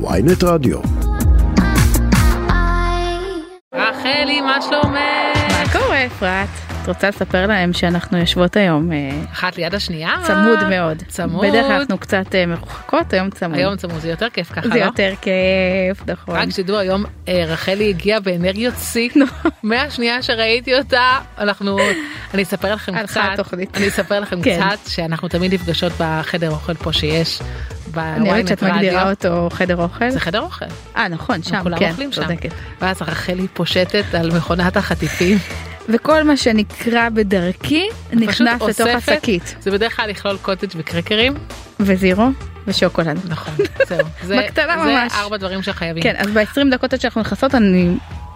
ויינט רדיו. רחלי, מה שלומך? מה קורה אפרת? את רוצה לספר להם שאנחנו יושבות היום אה, אחת ליד השנייה? צמוד מאוד. צמוד. בדרך כלל אנחנו קצת אה, מרוחקות, היום צמוד. היום צמוד זה יותר כיף ככה, זה לא? יותר כיף, נכון. רק שתדעו היום אה, רחלי הגיעה באנרגיות שיא מהשנייה שראיתי אותה אנחנו אני אספר לכם קצת. אני אספר לכם כן. קצת שאנחנו תמיד נפגשות בחדר אוכל פה שיש אני אוהבת שאת מגדירה. אותו חדר אוכל. זה חדר אוכל אה נכון, שם, כן. צודקת. ואז רחלי פושטת על מכונת החטיפים וכל מה שנקרא בדרכי נכנס לתוך. השקית. זה בדרך כלל לכלול קוטג' וקרקרים וזירו ושוקולד. נכון זהו זה בקטנה זה ממש. ארבע דברים שחייבים. כן, אז ב-20 דקות עד שאנחנו נכנסות אני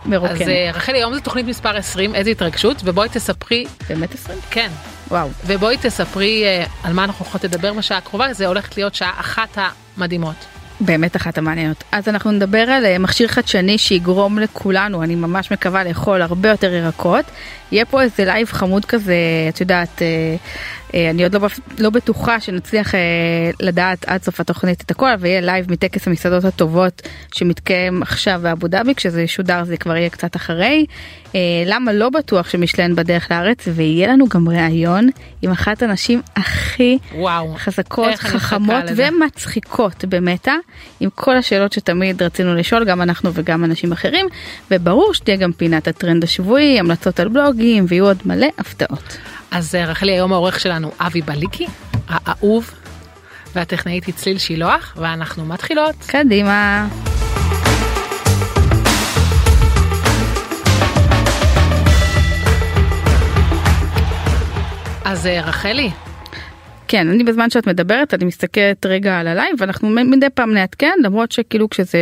אז מרוקנת. אה, רחלי היום זו תוכנית מספר 20 איזה התרגשות ובואי תספרי באמת 20? כן וואו. ובואי תספרי אה, על מה אנחנו הולכות לדבר בשעה הקרובה זה הולכת להיות שעה אחת המדהימות. באמת אחת המעניינות. אז אנחנו נדבר על אה, מכשיר חדשני שיגרום לכולנו, אני ממש מקווה לאכול הרבה יותר ירקות. יהיה פה איזה live חמוד כזה, את יודעת, אה, אני עוד לא, לא בטוחה שנצליח אה, לדעת עד סוף התוכנית את הכל, אבל יהיה live מטקס המסעדות הטובות שמתקיים עכשיו באבו דאבי, כשזה ישודר זה כבר יהיה קצת אחרי. אה, למה לא בטוח שמשלן בדרך לארץ, ויהיה לנו גם ראיון עם אחת הנשים הכי וואו. חזקות, חכמות. ומצחיקות במטא, עם כל השאלות שתמיד רצינו לשאול, גם אנחנו וגם אנשים אחרים, וברור שתהיה גם פינת הטרנד השבועי, המלצות על בלוגים, ויהיו עוד מלא הפתעות. אז אה, רחלי היום העורך שלנו אבי בליקי האהוב והטכנאית היא צליל שילוח ואנחנו מתחילות. קדימה. אז אה, רחלי כן, אני בזמן שאת מדברת, אני מסתכלת רגע על ה live, ואנחנו מדי פעם נעדכן, למרות שכאילו כשזה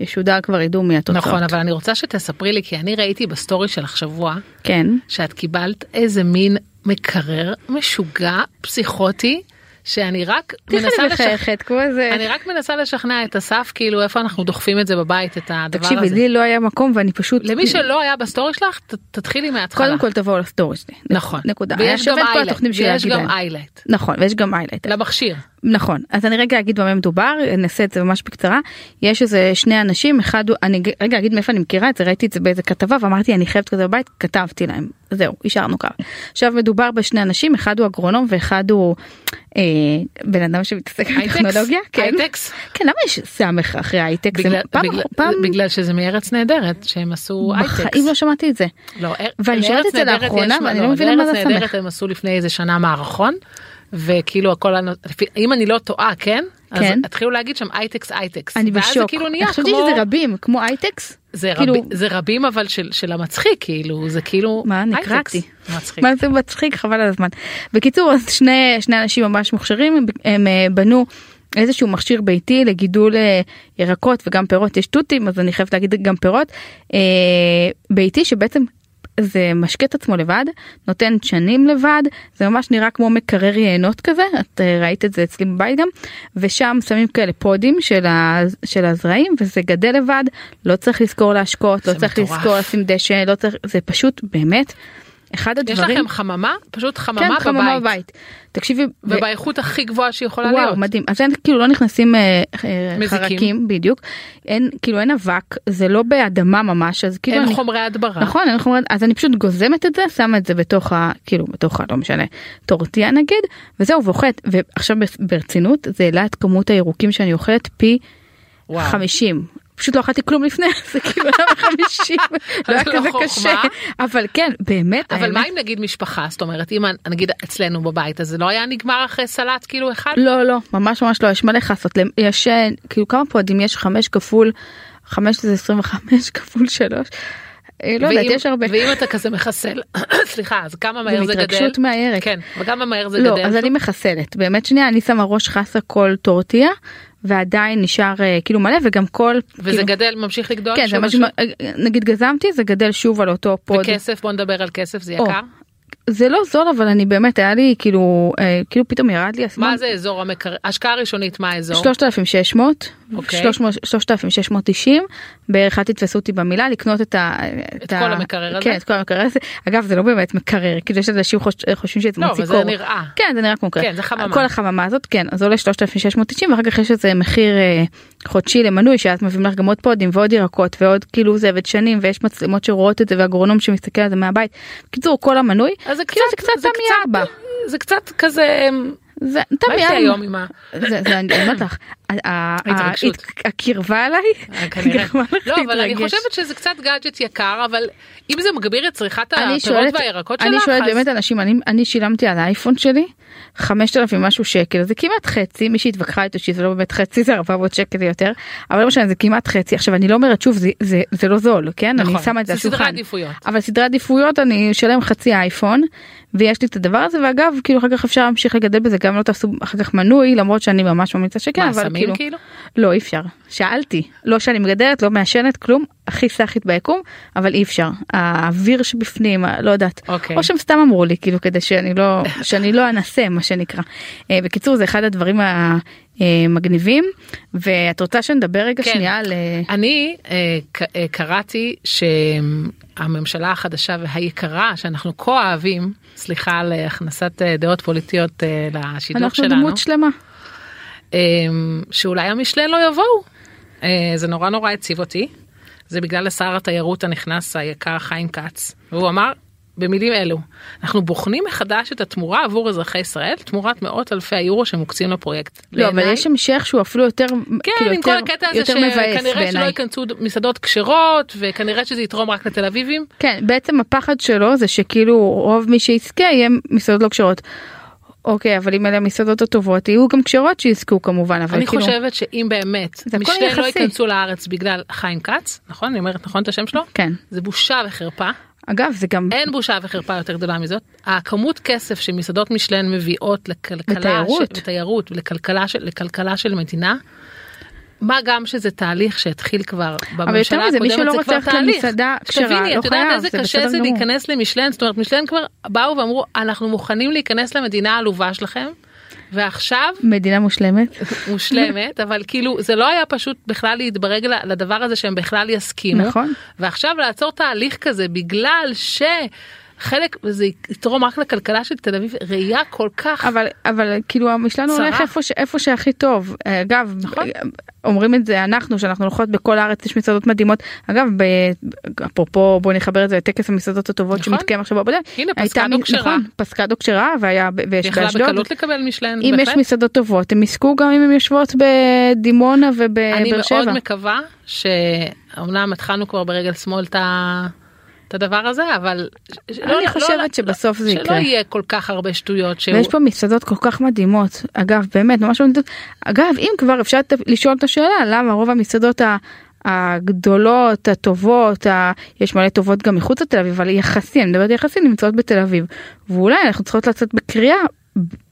ישודר כבר ידעו מי התוצאות. נכון אבל אני רוצה שתספרי לי כי אני ראיתי ב story שלך שבוע כן. שאת קיבלת איזה מין מקרר משוגע פסיכוטי שאני רק מנסה. מחייכת, כמו איזה... אני רק מנסה לשכנע את אסף כאילו איפה אנחנו דוחפים את זה בבית את הדבר תקשיבי, הזה. לי לא היה מקום ואני פשוט... למי שלא היה ב story שלך ת- תתחילי מההתחלה. קודם כל תבואו ל story שלי. נכון. נקודה. ויש גם. איילייט. נכון, ויש גם איילייט. למכשיר. נכון, אז אני רגע אגיד במה מדובר, נעשה את זה ממש בקצרה. יש איזה שני אנשים, אחד אני רגע אגיד מאיפה אני מכירה את זה, ראיתי את זה באיזה כתבה ואמרתי אני חייבת כזה בבית, כתבתי להם. זהו, השארנו קו. עכשיו מדובר בשני אנשים, אחד הוא אגרונום ואחד הוא אה, בן אדם שמתעסק? בטכנולוגיה. כן. הייטקס? כן, למה יש סמך אחרי הייטקס? בגלל- פעם, בגלל- פעם, בגלל שזה מארץ נהדרת שהם עשו הייטקס. בחיים לא שמעתי את זה. לא, ואני שואלת את זה לאחרונה, ואני לא מבינה מה זה הסמך. הם עשו לפני איזה שנה מערכון וכאילו הכל לפי- אם אני לא טועה כן אז כן. התחילו להגיד שם הייטקס הייטקס. אני ואז זה בשוק. כאילו נהיה אני חשבתי כמו שזה רבים, כמו הייטקס. זה כאילו- רבי- זה רבים אבל של של המצחיק כאילו זה כאילו מה. נקרעתי. מצחיק. מה זה מצחיק חבל על הזמן. בקיצור אז שני שני אנשים ממש מוכשרים הם, הם אה, בנו איזשהו מכשיר ביתי לגידול אה, ירקות וגם פירות יש תותים אז אני חייבת להגיד גם פירות אה, ביתי שבעצם. זה משקה את עצמו לבד נותן דשנים לבד זה ממש נראה כמו מקרר יינות כזה את אה, ראית את זה אצלי בבית גם ושם שמים כאלה פודים של, ה, של הזרעים וזה גדל לבד לא צריך לזכור להשקות לא צריך מטורף. לזכור לשים דשא לא צריך זה פשוט באמת אחד יש הדברים לכם חממה פשוט כן, חממה חממה בבית. בבית. תקשיבי, ו- ובאיכות הכי גבוהה שיכולה וואו להיות. מדהים אז אין כאילו לא נכנסים אה, אה, מזיקים. חרקים בדיוק אין כאילו אין אבק זה לא באדמה ממש אז כאילו אין אני, חומרי הדברה. נכון אין חומרי אז אני פשוט גוזמת את זה שמה את זה בתוך ה כאילו בתוך ה לא משנה טורטיה נגיד וזהו ואוכלת ועכשיו ברצינות זה העלה את כמות הירוקים שאני אוכלת פי וואו. 50. פשוט לא אכלתי כלום לפני זה כאילו היה בחמישים לא היה לא כזה. קשה אבל כן באמת אבל מה אם נגיד משפחה זאת אומרת אם נגיד אצלנו בבית אז זה לא היה נגמר אחרי סלט כאילו אחד? לא לא ממש ממש לא יש מלא חסות יש כאילו כמה פודים יש חמש כפול חמש זה 25 כפול שלוש. אה, לא יודעת ואם- יש הרבה. ואם אתה כזה מחסל סליחה אז כמה מהר זה גדל? התרגשות מהערת. כן וכמה מהר זה לא גדל? אז אני מחסלת באמת שנייה אני שמה ראש חסה כל טורטיה ועדיין נשאר אה, כאילו מלא וגם כל וזה כאילו, גדל ממשיך לגדול? כן זה מה ושוב? נגיד גזמתי זה גדל שוב על אותו פוד וכסף בוא נדבר על כסף זה או, יקר? זה לא זול אבל אני באמת היה לי כאילו אה, כאילו פתאום ירד לי מה הזמן זה אזור המקרר? השקעה ראשונית מה האזור? 3600 אוקיי. 300 3690 בערך אל תתפסו אותי במילה לקנות את ה... את כל המקרר הזה? כן את כל המקרר הזה אגב זה לא באמת מקרר כאילו יש אנשים חוש- חושבים שזה לא, מוציא אבל קור. זה נראה. כן זה נראה כמו מקרר. כן, זה חממה. כל החממה הזאת כן אז עולה 3690 ואחר כך יש איזה מחיר אה, חודשי למנוי שאז מביאים לך גם עוד פודים ועוד ירקות ועוד כאילו זה ודשנים ויש מצלמות שרואות את זה והגרונום שמסתכל על זה מהבית. בקיצור כל המנוי אז זה כאילו, קצת, זה קצת תמי ארבע. זה קצת כזה, זה מה תמי יש לי. היום עם ה... זה זה אני אומרת לך הקרבה. גרמה לך לא, אבל אני. חושבת שזה קצת גאדג'ט יקר, אבל אם זה מגביר את צריכת אני הפירות שואלת, והירקות אני שלך, שואלת אז- באמת אנשים, אני, אני שילמתי על האייפון שלי 5,000 משהו שקל, זה כמעט חצי, מי שהתווכחה איתו שזה לא באמת חצי זה 400 שקל יותר, אבל לא משנה זה כמעט חצי, עכשיו אני לא אומרת שוב זה, זה, זה לא זול, כן? נכון, אני שמה את זה על השולחן. עדיפויות. אבל סדרי עדיפויות אני אשלם חצי אייפון ויש לי את הדבר הזה ואגב כאילו אחר כך אפשר להמשיך לגדל בזה גם לא תעשו אחר כך מנוי למרות שאני ממש ממליצה שכן מה, אבל כאילו כאילו? לא אי אפשר. שאלתי. לא שאני מגדלת לא מעשנת כלום הכי סאחית ביקום אבל אי אפשר האוויר שבפנים לא יודעת אוקיי. או שהם סתם אמרו לי כאילו כדי שאני לא שאני לא אנסה מה שנקרא. אה, בקיצור זה אחד הדברים המגניבים ואת רוצה שנדבר רגע כן. שנייה על אה, אני אה, אה, קראתי שהממשלה החדשה והיקרה שאנחנו כה אוהבים, סליחה על אה, הכנסת אה, דעות פוליטיות אה, לשידור אנחנו שלנו, דמות שלמה. אה, שאולי המשלן לא יבואו. אה, זה נורא נורא הציב אותי. זה בגלל שר התיירות הנכנס היקר חיים כץ והוא אמר במילים אלו אנחנו בוחנים מחדש את התמורה עבור אזרחי ישראל תמורת מאות אלפי היורו שמוקצים לפרויקט. לא אבל בעיניי- יש המשך שהוא אפילו יותר כן, כאילו עם כל הקטע הזה שכנראה שלא. ייכנסו מסעדות כשרות וכנראה שזה יתרום רק לתל אביבים. כן, בעצם הפחד שלו זה שכאילו רוב מי שיזכה יהיה מסעדות לא כשרות. אוקיי, אבל אם אלה המסעדות הטובות יהיו גם כשרות שיזכו כמובן, אבל אני כאילו... חושבת שאם באמת משלן לא. ייכנסו לארץ בגלל חיים כץ, נכון? אני אומרת נכון את השם שלו? כן. זה בושה וחרפה. אגב, זה גם... אין בושה וחרפה יותר גדולה מזאת. הכמות כסף שמסעדות משלן מביאות לכלכלה, ותיירות. ש... ולכלכלה של, לכלכלה של מדינה. מה גם שזה תהליך שהתחיל כבר בממשלה הקודמת זה רוצה כבר ללכת תהליך. לא את יודעת איזה זה קשה זה. להיכנס למשלן, זאת אומרת משלן כבר באו ואמרו אנחנו מוכנים להיכנס למדינה העלובה שלכם. ועכשיו מדינה מושלמת. מושלמת אבל כאילו זה לא היה פשוט בכלל להתברג לדבר הזה שהם בכלל יסכימו נכון. ועכשיו לעצור תהליך כזה בגלל שחלק זה יתרום רק לכלכלה של תל אביב ראייה כל כך אבל אבל כאילו המשלן. הולך איפה ש- איפה שהכי טוב אגב נכון. אומרים את זה אנחנו שאנחנו הולכות בכל הארץ יש מסעדות מדהימות אגב ב- אפרופו בוא נחבר את זה לטקס המסעדות הטובות נכון. שמתקיים עכשיו בעבודה הנה, פסקדו כשרה. נכון, פסקדו כשרה והיה ב- ויש יכלה באשדוד בקלות לקבל משלן אם יש בהחלט. מסעדות טובות הם יזכו גם אם הם יושבות בדימונה אני ובבאר מאוד שבע. מקווה שאומנם התחלנו כבר ברגל שמאל את ה... את הדבר הזה אבל לא- אני לא- חושבת לא- שבסוף זה שלא יקרה. יהיה כל כך הרבה שטויות שהוא ויש פה מסעדות כל כך מדהימות אגב באמת ממש מדהימות אגב אם כבר אפשר לשאול את השאלה למה רוב המסעדות ה- הגדולות הטובות ה... יש מלא טובות גם מחוץ לתל אביב אבל יחסי אני מדברת יחסי נמצאות בתל אביב ואולי אנחנו צריכות לצאת בקריאה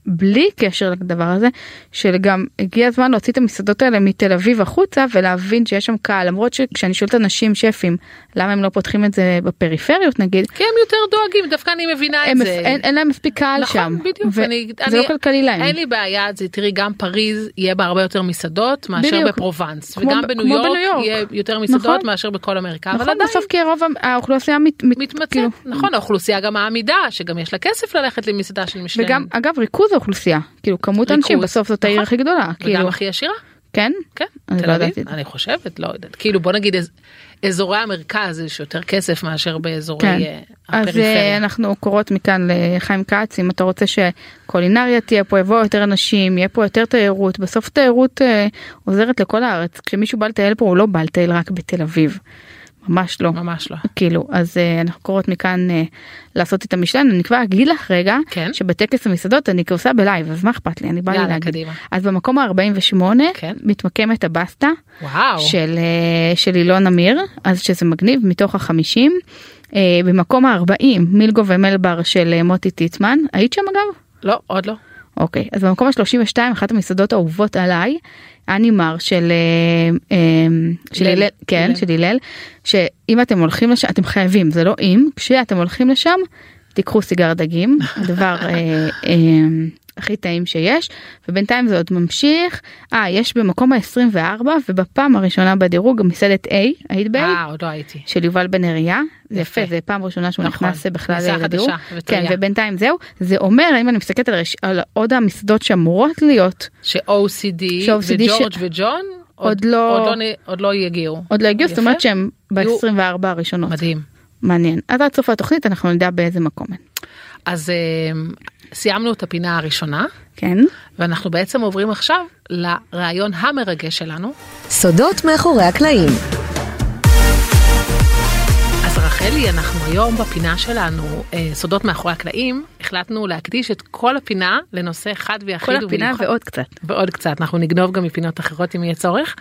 בלי קשר לדבר הזה של גם הגיע הזמן להוציא את המסעדות האלה מתל אביב החוצה ולהבין שיש שם קהל למרות שכשאני שואלת אנשים שפים למה הם לא פותחים את זה בפריפריות נגיד כי הם יותר דואגים דווקא אני מבינה את זה. אין, אין להם מספיק קהל נכון, שם בדיוק. ו- אני- זה אני- לא כלכלי להם. אין לי בעיה, זה תראי גם פריז יהיה בה הרבה יותר מסעדות מאשר בדיוק. בפרובנס, כמו וגם בניו יורק בניו יורק. יהיה יותר מסעדות נכון. מאשר בכל אמריקה, אבל נכון עדיין בסוף כי רוב האוכלוסייה מת, מת, מתמצאת, כאילו, נכון האוכלוסייה גם העמידה שגם יש לה כסף ללכת למסעדה של משלן, וגם אגב ריכוז האוכלוסייה כאילו כמות אנשים בסוף זאת העיר נכון. הכי גדולה כאילו הכי עשירה, כן כן, אני תל לא אביב. אני חושבת, לא יודעת, כאילו בוא נגיד אז- אזורי המרכז יש יותר כסף מאשר באזורי כן. אה, אז אה, הפריפריה. אנחנו קוראות מכאן לחיים כץ אם אתה רוצה שקולינריה תהיה פה יבואו יותר אנשים יהיה פה יותר תיירות בסוף תיירות אה, עוזרת לכל הארץ כשמישהו בא לטייל פה הוא לא בא לטייל רק בתל אביב. ממש לא. ממש לא. כאילו אז uh, אנחנו קוראות מכאן uh, לעשות את המשלן אני כבר אגיד לך רגע כן. שבטקס המסעדות אני עושה בלייב אז מה אכפת לי אני באה לי להגיד. קדימה. אז במקום ה-48 כן. מתמקמת הבסטה וואו, של אה, של אילון אמיר אז שזה מגניב מתוך החמישים. אה, במקום ה-40 מילגו ומלבר של אה, מוטי טיטמן היית שם אגב? לא, עוד לא. אוקיי אז במקום ה-32 אחת המסעדות האהובות עליי אנימר של אה, אה, של הלל. כן. של הלל שאם אתם הולכים לשם אתם חייבים זה לא אם כשאתם הולכים לשם תיקחו סיגר דגים הדבר אה, הכי טעים שיש ובינתיים זה עוד ממשיך אה יש במקום ה-24 ובפעם הראשונה בדירוג מסעדת A היית ב אה, עוד לא הייתי. של יובל בן אריה זה יפה יפה. זה פעם ראשונה שהוא נכון, נכנס בכלל לדירוג כן. ובינתיים זהו זה אומר אם אני מסתכלת על, הרש... על עוד המסעדות שאמורות להיות ש-OCD ש-OCD ש- וג'ורג' וג'ון עוד לא- עוד לא, עוד לא יגיעו. עוד לא הגיעו זאת. אומרת שהם יהיו- ב-24 הראשונות מדהים. מעניין אז עד סוף התוכנית אנחנו נדע באיזה מקום אז אה, סיימנו את הפינה הראשונה כן ואנחנו בעצם עוברים עכשיו לראיון המרגש שלנו. סודות מאחורי הקלעים. אז רחלי אנחנו היום בפינה שלנו אה, סודות מאחורי הקלעים החלטנו להקדיש את כל הפינה לנושא אחד ויחיד כל הפינה ומיוחד. ועוד קצת ועוד קצת אנחנו נגנוב גם מפינות אחרות אם יהיה צורך.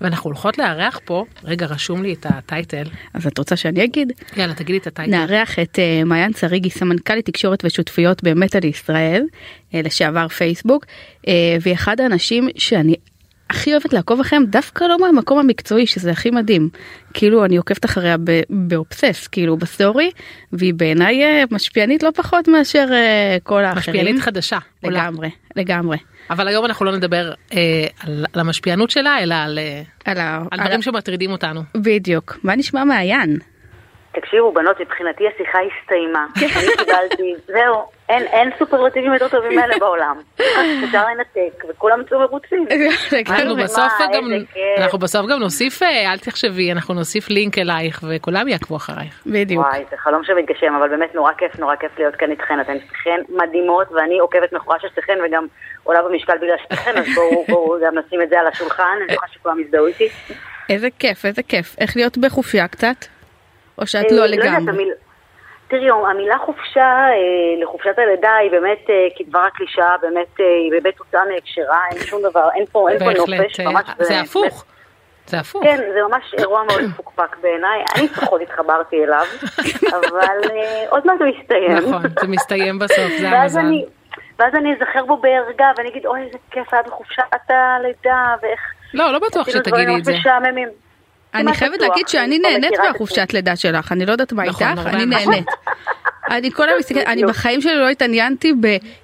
ואנחנו הולכות לארח פה רגע רשום לי את ה title אז את רוצה שאני אגיד יאללה תגידי את ה title. נארח את אה, מעיין צריגי סמנכ"לית תקשורת ושותפויות במטא לישראל אה, לשעבר פייסבוק אה, והיא אחד האנשים שאני הכי אוהבת לעקוב אחריהם דווקא לא מהמקום המקצועי שזה הכי מדהים כאילו אני עוקבת אחריה ב obsess כאילו ב story והיא בעיניי משפיענית לא פחות מאשר אה, כל האחרים. משפיענית חדשה. עולה. לגמרי לגמרי. אבל היום אנחנו לא נדבר אה, על, על המשפיענות שלה אלא על, אה, על. על על דברים ה... שמטרידים אותנו. בדיוק מה נשמע מעיין. תקשיבו, בנות, מבחינתי השיחה הסתיימה. אני קיבלתי, זהו, אין, אין סופרלטיבים יותר טובים מאלה בעולם. אפשר לנתק, וכולם יצאו מרוצים. אנחנו לגמרי. בסוף גם. אנחנו בסוף גם נוסיף אה, אל תחשבי אנחנו נוסיף לינק אלייך וכולם יעקבו אחרייך. בדיוק. וואי, זה חלום שמתגשם, אבל באמת נורא כיף, נורא כיף להיות כאן איתכן. אתן שתיכן מדהימות, ואני עוקבת מכורה של שתיכן, וגם עולה במשקל בגלל שתיכן, אז בואו בואו גם נשים את זה על השולחן, אני בטוחה שכולם יזדהו איתי. איזה כיף איזה כיף איך להיות בחופיה קצת. או שאת אה, לא יודעת, לגמרי. תראי, המילה חופשה אה, לחופשת הלידה היא באמת אה, כדבר הקלישאה, באמת היא באמת הוצאה מהקשרה, אין שום דבר, אין פה אין פה נופש, ממש זה הפוך. זה הפוך. כן, זה ממש אירוע מאוד מפוקפק בעיניי, אני פחות התחברתי אליו, אבל עוד מעט הוא יסתיים. נכון זה מסתיים בסוף זה המזל. ואז אני אזכר בו בערגה, ואני אגיד, אוי, איזה כיף היה בחופשת הלידה, ואיך לא לא בטוח שתגידי את זה. משעממים. אני חייבת להגיד שאני נהנית מהחופשת לידה שלך אני לא יודעת מה נכון, איתך אני אנשים. נהנית. אני כל היום מסתכלת אני. בחיים שלי לא התעניינתי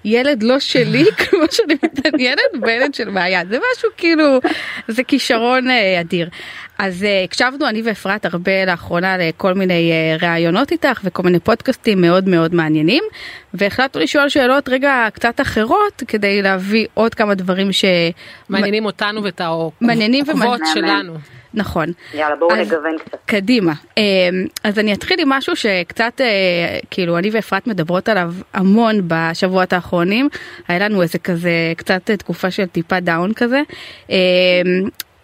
בילד לא שלי כמו שאני מתעניינת בילד של מעיין זה משהו כאילו זה כישרון אה, אדיר. אז אה, הקשבנו אני ואפרת הרבה לאחרונה לכל מיני אה, ראיונות איתך וכל מיני פודקאסטים מאוד מאוד מעניינים והחלטנו לשאול שאלות רגע קצת אחרות כדי להביא עוד כמה דברים ש... מעניינים אותנו ואת מעניינים העוקבות. שלנו. נכון. יאללה, בואו נגוון קצת. קדימה. אמ, אז אני אתחיל עם משהו שקצת, אה, כאילו, אני ואפרת מדברות עליו המון בשבועות האחרונים. היה לנו איזה כזה, קצת תקופה של טיפה דאון כזה. אמ,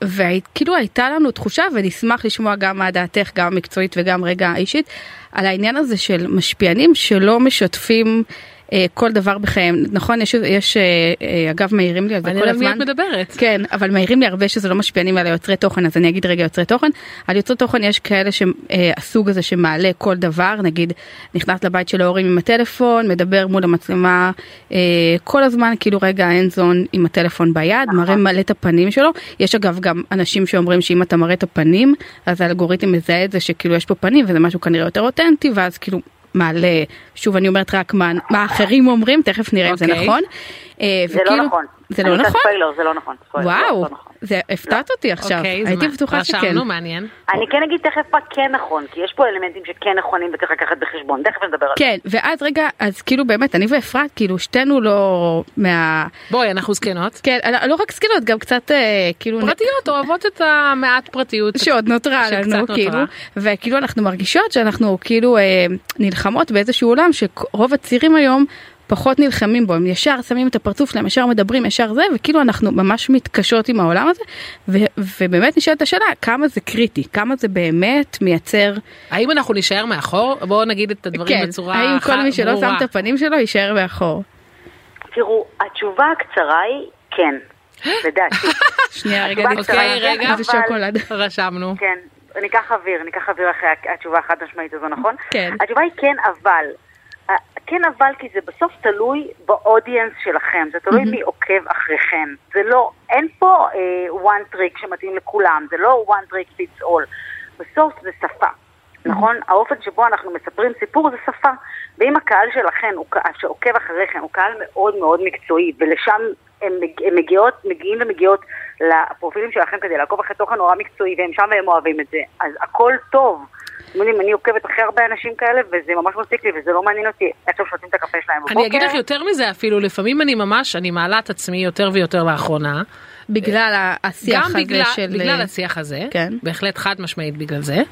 וכאילו הייתה לנו תחושה ונשמח לשמוע גם מה דעתך גם מקצועית וגם רגע אישית על העניין הזה של משפיענים שלא משתפים כל דבר בחייהם. נכון יש יש אה, אה, אגב מעירים לי על זה כל הזמן. מדברת. כן אבל מעירים לי הרבה שזה לא משפיענים על היוצרי תוכן אז אני אגיד רגע יוצרי תוכן. על יוצרי תוכן יש כאלה שהסוג הזה שמעלה כל דבר נגיד נכנס לבית של ההורים עם הטלפון מדבר מול המצלמה אה, כל הזמן כאילו רגע אין זון עם הטלפון ביד מראה מלא את הפנים שלו. יש אגב גם אנשים שאומרים שאם אתה מראה את הפנים אז האלגוריתם מזהה את זה שכאילו יש פה פנים וזה משהו כנראה יותר אותנטי ואז כאילו מעלה שוב אני אומרת רק מה, מה אחרים אומרים תכף נראה אם זה אוקיי. נכון. אה, זה לא וכאילו- נכון. זה לא נכון? ספיילר, זה לא נכון. ספיילר, וואו, לא נכון. זה הפתעת אותי עכשיו, אוקיי, הייתי? בטוחה שכן. רשמנו מעניין. אני כן אגיד תכף מה כן נכון, כי יש פה אלמנטים שכן נכונים וצריך לקחת בחשבון, תכף נדבר על זה. כן, ואז רגע, אז כאילו באמת, אני ואפרת, כאילו שתינו לא מה... בואי אנחנו זקנות. כן, לא רק סקילות, גם קצת אה, כאילו... פרטיות אוהבות את המעט פרטיות. שעוד נותרה לנו. כאילו וכאילו אנחנו מרגישות שאנחנו כאילו אה, נלחמות באיזשהו עולם שרוב הצעירים היום פחות נלחמים בו הם ישר שמים את הפרצוף שלהם ישר מדברים ישר זה וכאילו אנחנו ממש מתקשות עם העולם הזה ו- ובאמת נשאלת השאלה כמה זה קריטי כמה זה באמת מייצר האם אנחנו נישאר מאחור? בואו נגיד את הדברים כן בצורה האם כל מי שלא שם ברורה. את הפנים שלו יישאר מאחור. תראו, התשובה הקצרה היא כן, לדעתי. שנייה רגע אוקיי, רגע, איזה אבל- שוקולד. רשמנו. כן, ניקח אוויר, ניקח אוויר אחרי התשובה החד משמעית הזו, נכון? כן. התשובה היא כן, אבל. אה, כן, אבל כי זה בסוף תלוי באודיאנס שלכם, זה תלוי מי עוקב אחריכם. זה לא, אין פה אה, one trick שמתאים לכולם, זה לא one trick fits all. בסוף זה שפה. נכון? האופן שבו אנחנו מספרים סיפור זה שפה. ואם הקהל שלכם, הוא שעוקב אחריכם, הוא קהל מאוד מאוד מקצועי, ולשם הם, הם מגיעות, מגיעים ומגיעות לפרופילים שלכם כדי לעקוב אחרי תוכן נורא מקצועי, והם שם והם אוהבים את זה, אז הכל טוב. אתם יודעים, אני עוקבת אחרי הרבה אנשים כאלה, וזה ממש מציק לי, וזה לא מעניין אותי עכשיו שותים את הקפה שלהם בבוקר. אני אגיד לך יותר מזה אפילו, לפעמים אני ממש, אני מעלה את עצמי יותר ויותר לאחרונה. בגלל השיח גם הזה בגלל, של... בגלל השיח הזה, כן. בהחלט חד משמעית בגלל זה.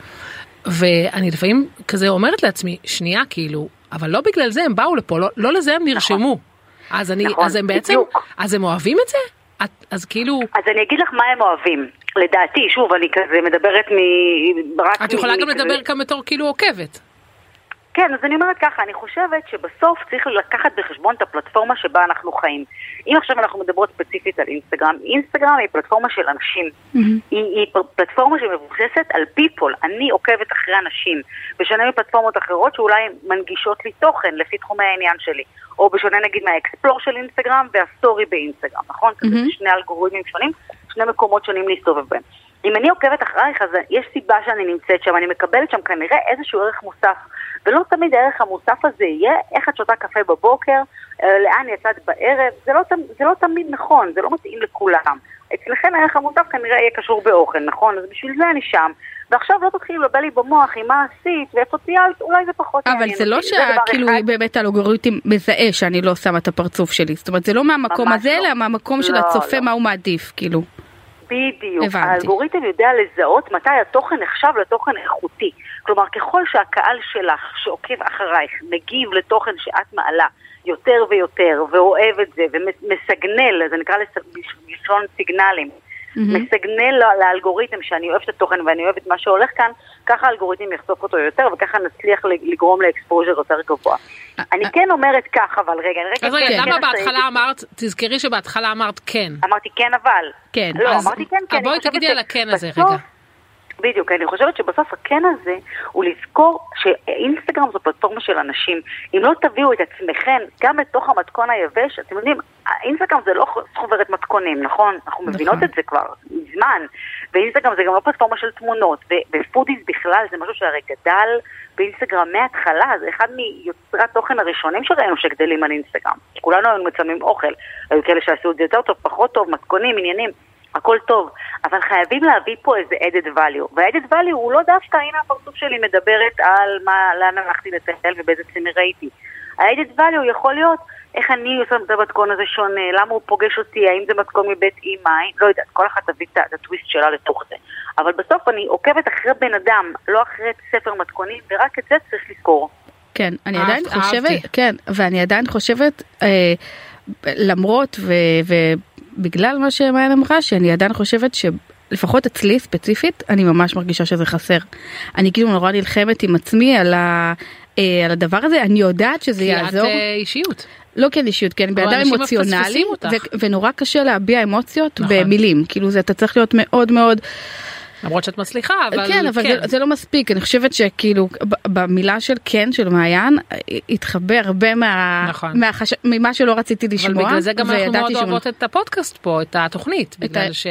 ואני לפעמים כזה אומרת לעצמי, שנייה כאילו, אבל לא בגלל זה הם באו לפה, לא, לא לזה הם נרשמו. אז אני, נכון, אז הם בעצם, בדיוק. אז הם אוהבים את זה? את, אז כאילו, אז אני אגיד לך מה הם אוהבים. לדעתי, שוב, אני כזה מדברת מ... רק את יכולה מ- גם כזה- לדבר גם בתור כאילו עוקבת. כן, אז אני אומרת ככה, אני חושבת שבסוף צריך לקחת בחשבון את הפלטפורמה שבה אנחנו חיים. אם עכשיו אנחנו מדברות ספציפית על אינסטגרם, אינסטגרם היא פלטפורמה של אנשים. היא, היא פ- פלטפורמה שמבוססת על people. אני עוקבת אחרי אנשים, בשונה מפלטפורמות אחרות שאולי מנגישות לי תוכן לפי תחומי העניין שלי. או בשונה נגיד מהאקספלור של אינסטגרם והסטורי באינסטגרם, נכון? Mm-hmm. זה שני אלגוריתמים שונים, שני מקומות שונים להסתובב בהם. אם אני עוקבת אחרייך, אז יש סיבה שאני נמצאת שם, אני מקבלת שם כנראה איזשהו ערך מוסף. ולא תמיד הערך המוסף הזה יהיה איך את שותה קפה בבוקר, אה, לאן יצאת בערב, זה לא, זה לא תמיד נכון, זה לא מתאים לכולם. אצלכם הערך המוסף כנראה יהיה קשור באוכל, נכון? אז בשביל זה אני שם. ועכשיו לא תתחילי לבלבל לי במוח עם מה עשית ואיפה טיילת, אולי זה פחות אבל מעניין זה לא שכאילו. באמת האלגוריתם מזהה שאני לא שמה את הפרצוף שלי. זאת אומרת זה לא מהמקום הזה לא. אלא מהמקום של לא, הצופה לא. מה הוא מעדיף כאילו. בדיוק. הבנתי. האלגוריתם יודע לזהות מתי התוכן נחשב לתוכן איכותי. כלומר, ככל שהקהל שלך שעוקב אחרייך מגיב לתוכן שאת מעלה יותר ויותר, ואוהב את זה, ומסגנל, זה נקרא לס- בלשון סיגנלים, מסגנל ל- לאלגוריתם שאני אוהבת את התוכן ואני אוהבת מה שהולך כאן, ככה האלגוריתם יחשוף אותו יותר, וככה נצליח לגרום לאקספוז'ר יותר גבוה. אני כן אומרת כך, אבל רגע, אני רגע... אז רגע, למה. בהתחלה אמרת, תזכרי שבהתחלה אמרת כן. אמרתי כן אבל. כן. לא, אמרתי כן, כן. בואי תגידי על הכן הזה רגע. בדיוק, אני חושבת שבסוף הכן הזה הוא לזכור שאינסטגרם זו פלטפורמה של אנשים. אם לא תביאו את עצמכם גם בתוך המתכון היבש, אתם יודעים, אינסטגרם זה לא חוברת מתכונים, נכון? אנחנו מבינות את זה כבר מזמן. ואינסטגרם זה גם לא פלטפורמה של תמונות. ופודיס בכלל זה משהו שהרי גדל באינסטגרם מההתחלה, זה אחד מיוצרי התוכן הראשונים שראינו שגדלים על אינסטגרם. כולנו היינו מצלמים אוכל, היו כאלה שעשו את זה יותר טוב, פחות טוב, מתכונים, עניינים. הכל טוב, אבל חייבים להביא פה איזה added value, וה-added value הוא לא דווקא, הנה הפרצוף שלי מדברת על מה, לאן הלכתי לטייל ובאיזה צימר ראיתי. ה-added value יכול להיות איך אני עושה את המתכון הזה שונה, למה הוא פוגש אותי, האם זה מתכון מבית אימא, לא יודעת, כל אחת תביא את הטוויסט שלה לתוך זה. אבל בסוף אני עוקבת אחרי בן אדם, לא אחרי ספר מתכונים, ורק את זה צריך לזכור. כן, אני אהבת- עדיין חושבת, אהבתי. כן, ואני עדיין חושבת, אה, למרות ו- ובגלל מה שמעיין אמרה, שאני עדיין חושבת שלפחות אצלי ספציפית, אני ממש מרגישה שזה חסר. אני כאילו נורא נלחמת עם עצמי על, ה, אה, על הדבר הזה, אני יודעת שזה כי את יעזור. אה, אישיות. לא כאל אישיות, כי אבל אדם אמוציונלי, ונורא קשה להביע אמוציות נכון. במילים, כאילו זה אתה צריך להיות מאוד מאוד, למרות שאת מצליחה, אבל כן, אבל זה, זה לא מספיק, אני חושבת שכאילו במילה של כן של מעיין התחבר הרבה מה, נכון. מהחש... ממה שלא רציתי אבל לשמוע, בגלל זה גם אנחנו מאוד אוהבות את הפודקאסט פה, את התוכנית, ה- בגלל ש...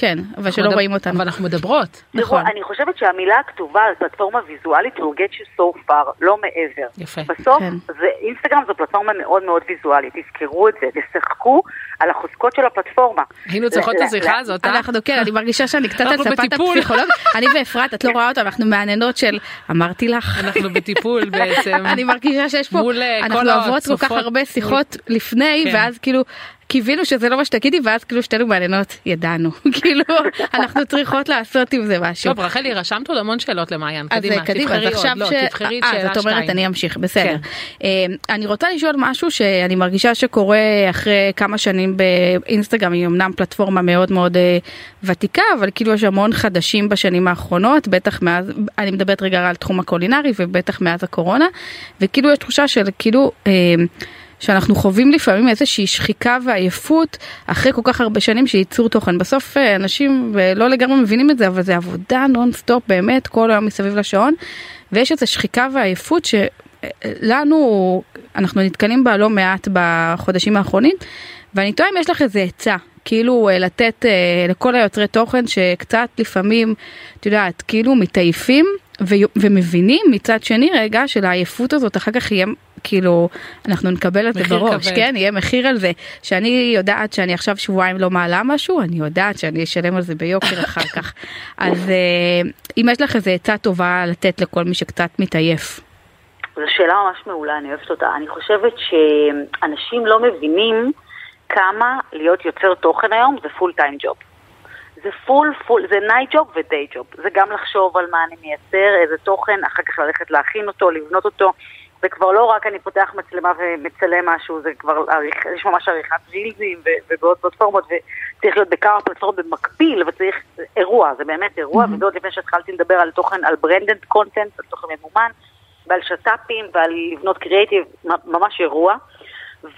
כן, אבל שלא מדבר- רואים אותנו. אבל אנחנו מדברות. נכון. אני חושבת שהמילה הכתובה על פלטפורמה ויזואלית will get you so far, לא מעבר. יפה. בסוף, כן. זה, אינסטגרם זו פלטפורמה מאוד מאוד ויזואלית, תזכרו את זה, תשחקו על החוזקות של הפלטפורמה. היינו צריכות את השיחה הזאת, אה? אנחנו כן, אני מרגישה שאני קצת על ספת בטיפול. הפסיכולוג, אני ואפרת, את לא רואה אותה, אנחנו מהנהנות של אמרתי לך. אנחנו בטיפול בעצם. אני מרגישה שיש פה, אה, אנחנו אוהבות כל כך. הרבה שיחות לפני, כן. ואז כאילו קיווינו שזה לא מה שתגידי, ואז כאילו שתינו מעניינות, ידענו, כאילו אנחנו צריכות לעשות עם זה משהו. טוב רחלי רשמת עוד המון שאלות למעיין, קדימה, אה, קדימה, תבחרי עוד, לא. תבחרי את אה, שאלה זאת אומרת. אני אמשיך, בסדר. כן. אה, אני רוצה לשאול משהו שאני מרגישה שקורה אחרי כמה שנים באינסטגרם, היא אמנם פלטפורמה מאוד מאוד ותיקה, אבל כאילו יש המון חדשים בשנים האחרונות, בטח מאז, אני מדברת רגע על תחום הקולינרי ובטח מאז הקורונה, וכאילו יש תחושה של כאילו... אה, שאנחנו חווים לפעמים איזושהי שחיקה ועייפות אחרי כל כך הרבה שנים של ייצור תוכן. בסוף אה, אנשים אה, לא לגמרי מבינים את זה, אבל זה עבודה נונסטופ באמת כל היום מסביב לשעון, ויש איזו שחיקה ועייפות שלנו, אנחנו נתקלים בה לא מעט בחודשים האחרונים, ואני תוהה אם יש לך איזה עצה. כאילו אה, לתת אה, לכל היוצרי תוכן שקצת לפעמים, את יודעת, כאילו מתעייפים ו- ומבינים מצד שני רגע של העייפות הזאת אחר כך יהיה כאילו אנחנו נקבל את זה בראש כבד. כן יהיה מחיר על זה שאני יודעת שאני עכשיו שבועיים לא מעלה משהו אני יודעת שאני אשלם על זה ביוקר אחר כך אז אה, אם יש לך איזה עצה טובה לתת לכל מי שקצת מתעייף. זו שאלה ממש מעולה, אני אוהבת אותה. אני חושבת שאנשים לא מבינים כמה להיות יוצר תוכן היום זה פול טיים ג'וב. זה full full, זה night job ו day job. זה גם לחשוב על מה אני מייצר, איזה תוכן, אחר כך ללכת להכין אותו, לבנות אותו. זה כבר לא רק אני פותח מצלמה ומצלם משהו, זה כבר, עריכה, יש ממש עריכת רילזים ובעוד פלטפורמות, וצריך להיות בכמה פלטפורמות במקביל, וצריך אירוע, זה באמת אירוע, mm-hmm. וזה עוד לפני שהתחלתי לדבר על תוכן, על branded content, על תוכן ממומן, ועל שת"פים ועל לבנות קריאיטיב, ממש אירוע.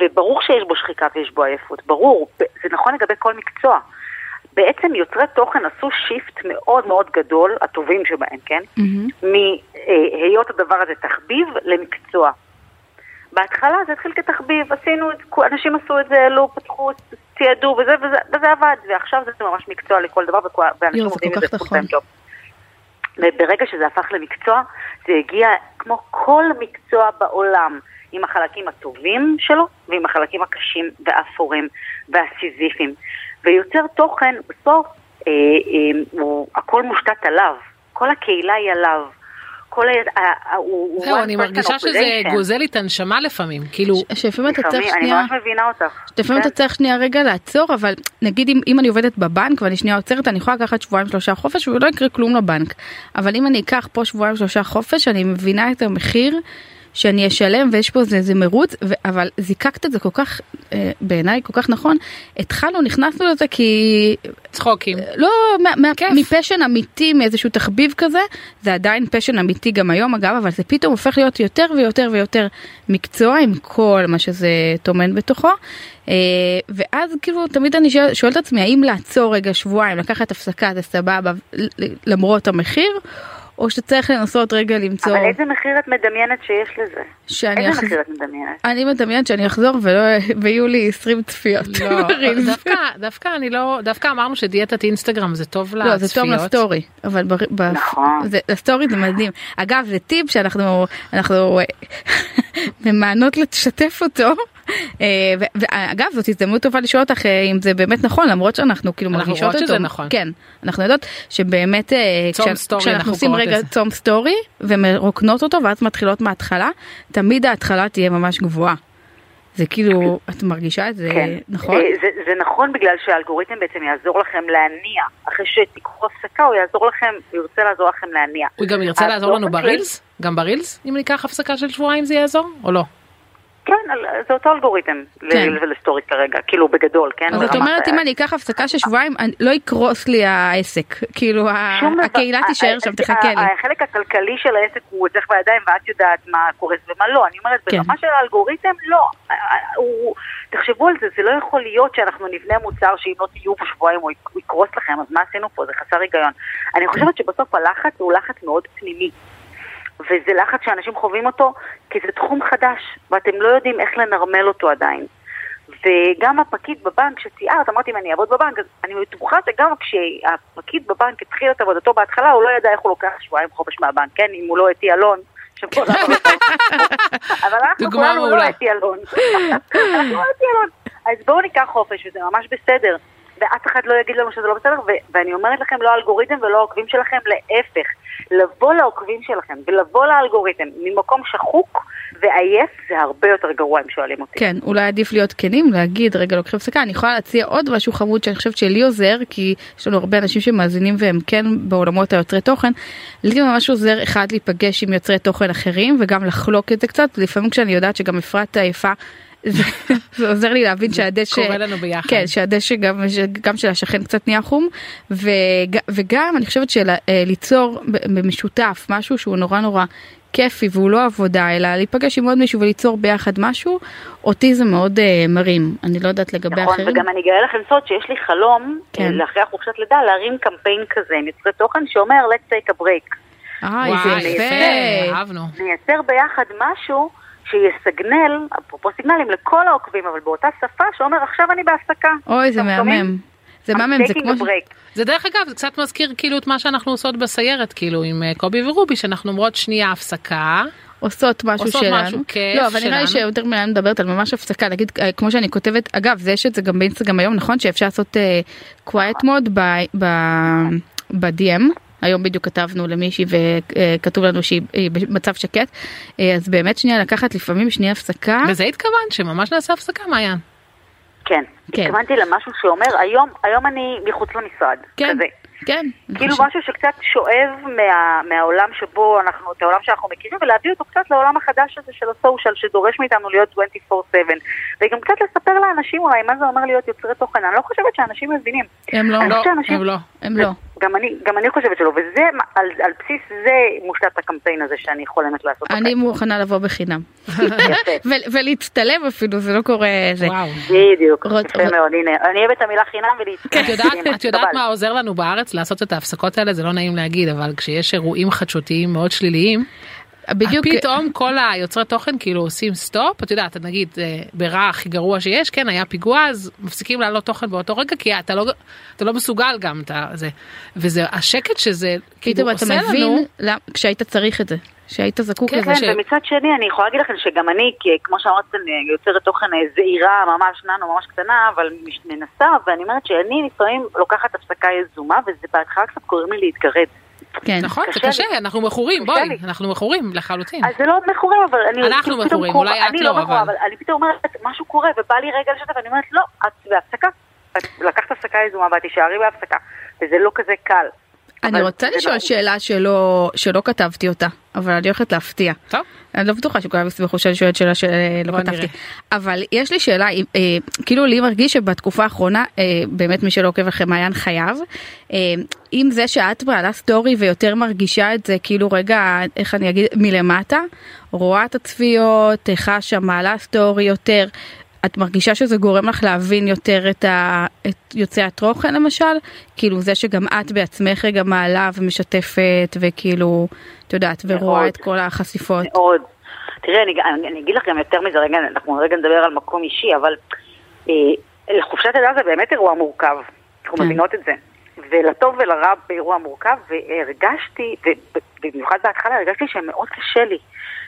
וברור שיש בו שחיקה ויש בו עייפות, ברור, זה נכון לגבי כל מקצוע. בעצם יוצרי תוכן עשו shift מאוד מאוד גדול, הטובים שבהם, כן? Mm-hmm. מהיות הדבר הזה תחביב למקצוע. בהתחלה זה התחיל כתחביב, עשינו את זה, אנשים עשו את זה, העלו, פתחו, ציידו וזה, וזה, וזה עבד, ועכשיו זה ממש מקצוע לכל דבר, ואנשים עובדים את זה full time job. וברגע שזה הפך למקצוע, זה הגיע כמו כל מקצוע בעולם, עם החלקים הטובים שלו ועם החלקים הקשים והאפורים והסיזיפיים. ויוצר תוכן, בסוף אה, אה, הוא, הכל מושתת עליו, כל הקהילה היא עליו. כל ה... זהו, אני מרגישה שזה גוזל לי את הנשמה לפעמים, כאילו... שלפעמים אתה צריך שנייה... אני ממש מבינה אותך. לפעמים אתה צריך שנייה רגע לעצור, אבל נגיד אם, אם אני עובדת בבנק ואני שנייה עוצרת, אני יכולה לקחת שבועיים שלושה חופש ולא יקרה כלום לבנק. אבל אם אני אקח פה שבועיים שלושה חופש, אני מבינה את המחיר. שאני אשלם ויש פה איזה, איזה מרוץ ו- אבל זיקקת את זה כל כך אה, בעיניי כל כך נכון התחלנו נכנסנו לזה כי צחוקים לא מה, מה, מפשן אמיתי מאיזשהו תחביב כזה זה עדיין פשן אמיתי גם היום אגב אבל זה פתאום הופך להיות יותר ויותר ויותר מקצוע עם כל מה שזה טומן בתוכו. אה, ואז כאילו תמיד אני שואלת שואל את עצמי האם לעצור רגע שבועיים לקחת הפסקה זה סבבה למרות המחיר. או שצריך לנסות רגע למצוא... אבל איזה מחיר את מדמיינת שיש לזה? שאני איזה מחיר את מדמיינת? אני מדמיינת שאני אחזור ולא ויהיו לי 20 צפיות. לא, דווקא, דווקא אני לא, דווקא אמרנו שדיאטת אינסטגרם זה טוב לצפיות. לא, זה טוב לסטורי. אבל ב, ב, נכון. זה, לסטורי זה מדהים. אגב, זה טיפ שאנחנו אנחנו ממענות לשתף אותו. ואגב זאת הזדמנות טובה לשאול אותך אם זה באמת נכון למרות שאנחנו כאילו מרגישות אותו. נכון. כן, אנחנו יודעות שבאמת כשאנחנו עושים רגע צום סטורי ומרוקנות אותו ואז מתחילות מההתחלה תמיד ההתחלה תהיה ממש גבוהה. זה כאילו את מרגישה את זה כן. נכון? זה, זה נכון בגלל שהאלגוריתם בעצם יעזור לכם להניע אחרי שתיקחו הפסקה הוא יעזור לכם הוא ירצה לעזור לכם להניע. הוא גם ירצה לעזור לנו ברילס? גם ברילס אם ניקח הפסקה של שבועיים זה יעזור או לא? כן, זה אותו אלגוריתם כן. ולסטורי כרגע, כאילו בגדול, כן? אז את אומרת אם אני אקח הפסקה של שבועיים לא יקרוס לי העסק, כאילו הקהילה תישאר שם תחכה לי. החלק הכלכלי של העסק הוא אצלך בידיים ואת יודעת מה קורס ומה לא, אני אומרת כן. ברמה של האלגוריתם לא, תחשבו על זה, זה לא יכול להיות שאנחנו נבנה מוצר שאם לא תהיו פה שבועיים הוא יקרוס לכם, אז מה עשינו פה? זה חסר היגיון. אני חושבת שבסוף הלחץ הוא לחץ מאוד פנימי. וזה לחץ שאנשים חווים אותו כי זה תחום חדש, ואתם לא יודעים איך לנרמל אותו עדיין. וגם הפקיד בבנק שתיארת, אמרתי אם אני אעבוד בבנק, אז אני בטוחה שגם כשהפקיד בבנק התחיל את עבודתו בהתחלה, הוא לא ידע איך הוא לוקח שבועיים חופש מהבנק, כן? אם הוא לא אתי אלון, אבל אנחנו כולנו לא אתי לא אתי אלון. אז בואו ניקח חופש, וזה ממש בסדר. ואף אחד לא יגיד לנו שזה לא בסדר, ואני אומרת לכם, לא האלגוריתם ולא העוקבים שלכם, להפך. לבוא לעוקבים שלכם ולבוא לאלגוריתם ממקום שחוק ועייף זה הרבה יותר גרוע אם שואלים אותי. כן, אולי עדיף להיות כנים, להגיד רגע לוקחים הפסקה, אני יכולה להציע עוד משהו חמוד שאני חושבת שלי עוזר, כי יש לנו הרבה אנשים שמאזינים והם כן בעולמות היוצרי תוכן, לי ממש עוזר אחד להיפגש עם יוצרי תוכן אחרים וגם לחלוק את זה קצת, לפעמים כשאני יודעת שגם אפרת עייפה. זה, עוזר לי להבין שהדשא, קורה לנו ביחד, כן, שהדשא גם, גם של השכן קצת נהיה חום וג, וגם אני חושבת שליצור במשותף משהו שהוא נורא נורא כיפי והוא לא עבודה אלא להיפגש עם עוד מישהו וליצור ביחד משהו אותי זה מאוד uh, מרים אני לא יודעת לגבי נכון, אחרים. וגם אני אגלה לכם סוד שיש לי חלום כן. לאחרי החופשת לידה להרים קמפיין כזה עם יוצרי תוכן שאומר let's take a break. אה, איזה יפה, אהבנו. נייצר ביחד משהו שיסגנל, אפרופו סיגנלים, לכל העוקבים, אבל באותה שפה שאומר עכשיו אני בהפסקה. אוי, זה מהמם. זה מה מהם, זה כמו... זה דרך אגב זה קצת מזכיר כאילו את מה שאנחנו עושות בסיירת כאילו עם אה, קובי ורובי שאנחנו אומרות שנייה הפסקה. עושות משהו עושות שלנו. משהו, כיף לא, אבל נראה לי שלנו. שיותר מלא מדברת על ממש הפסקה, להגיד, אה, כמו שאני כותבת, אגב, זה יש את זה גם באינסטגרם היום, נכון? שאפשר לעשות uh, quiet mode ב- ב- ב-DM. היום בדיוק כתבנו למישהי וכתוב לנו שהיא היא במצב שקט, אה, אז באמת שנייה לקחת לפעמים שנייה הפסקה. וזה התכוונת שממש נעשה הפסקה מעיין. כן. כן. התכוונתי למשהו שאומר, היום, היום אני מחוץ למשרד. כן, כזה. כן. כאילו משהו שקצת שואב מה, מהעולם שבו אנחנו, את העולם שאנחנו מכירים, ולהביא אותו קצת לעולם החדש הזה של הסושיאל, שדורש מאיתנו להיות 24/7, וגם קצת לספר לאנשים אולי מה זה אומר להיות יוצרי תוכן. אני לא חושבת שאנשים מבינים. הם לא, לא, שאנשים- הם לא. הם לא. גם אני, גם אני חושבת שלא, וזה, על, על בסיס זה מושתת הקמפיין הזה שאני חולמת לעשות. אני מוכנה לבוא בחינם. ו- ולהצטלם אפילו, זה לא קורה זה. וואו. בדיוק, יפה מאוד, הנה, אני אוהבת את המילה חינם יודעת, את יודעת מה עוזר לנו בארץ לעשות את ההפסקות האלה זה לא נעים להגיד אבל כשיש אירועים חדשותיים מאוד שליליים בדיוק, פתאום כל היוצרי תוכן כאילו עושים stop את יודעת נגיד אה, ברע הכי גרוע שיש כן היה פיגוע אז מפסיקים להעלות תוכן באותו רגע כי אתה לא אתה לא מסוגל גם את זה וזה השקט שזה כאילו פתאום אתה עושה מבין לנו למ- כשהיית צריך את זה, שהיית זקוק כן, לזה. ש- כן, ומצד שני אני יכולה להגיד לכם שגם אני, כמו שאמרת, אני יוצרת תוכן אה, זעירה, ממש ננו, ממש קטנה, אבל מנסה, ואני אומרת שאני לפעמים לוקחת הפסקה יזומה, וזה בהתחלה קצת קוראים לי להתגרד. כן. נכון זה קשה קשה לי. אנחנו מכורים קשה בואי לי. אנחנו מכורים לחלוטין אז זה לא מכורים, אבל אני... אנחנו כאילו מכורים, אולי את אני לא, לא מכורה, אבל- אבל אני פתאום אומרת, משהו קורה, ובא לי רגע לשתף, ואני אומרת, לא, את בהפסקה. את לקחת הפסקה יזומה ואת תישארי בהפסקה, וזה לא כזה קל. אני רוצה לשאול לא- שאלה שלא שלא כתבתי אותה, אבל אני הולכת להפתיע. טוב אני לא בטוחה שכולם יסמכו שאני שואלת שאלה שלא כתבתי. אבל יש לי שאלה, אה, כאילו לי מרגיש שבתקופה האחרונה, אה, באמת מי שלא עוקב אחרי מעיין חייב, אה, עם זה שאת מעלה story ויותר מרגישה את זה כאילו רגע, איך אני אגיד, מלמטה, רואה את הצפיות, חשה, מעלה story יותר. את מרגישה שזה גורם לך להבין יותר את, ה... את יוצרי התוכן למשל? כאילו זה שגם את בעצמך רגע מעלה ומשתפת וכאילו, את יודעת, ורואה מאוד. את כל החשיפות. מאוד. תראי, אני, אני, אני אגיד לך גם יותר מזה, רגע, אנחנו רגע נדבר על מקום אישי, אבל אה, לחופשת לידה זה באמת אירוע מורכב. אנחנו כן. מבינות את זה. ולטוב ולרע באירוע מורכב, והרגשתי, ובמיוחד בהתחלה הרגשתי שמאוד קשה לי.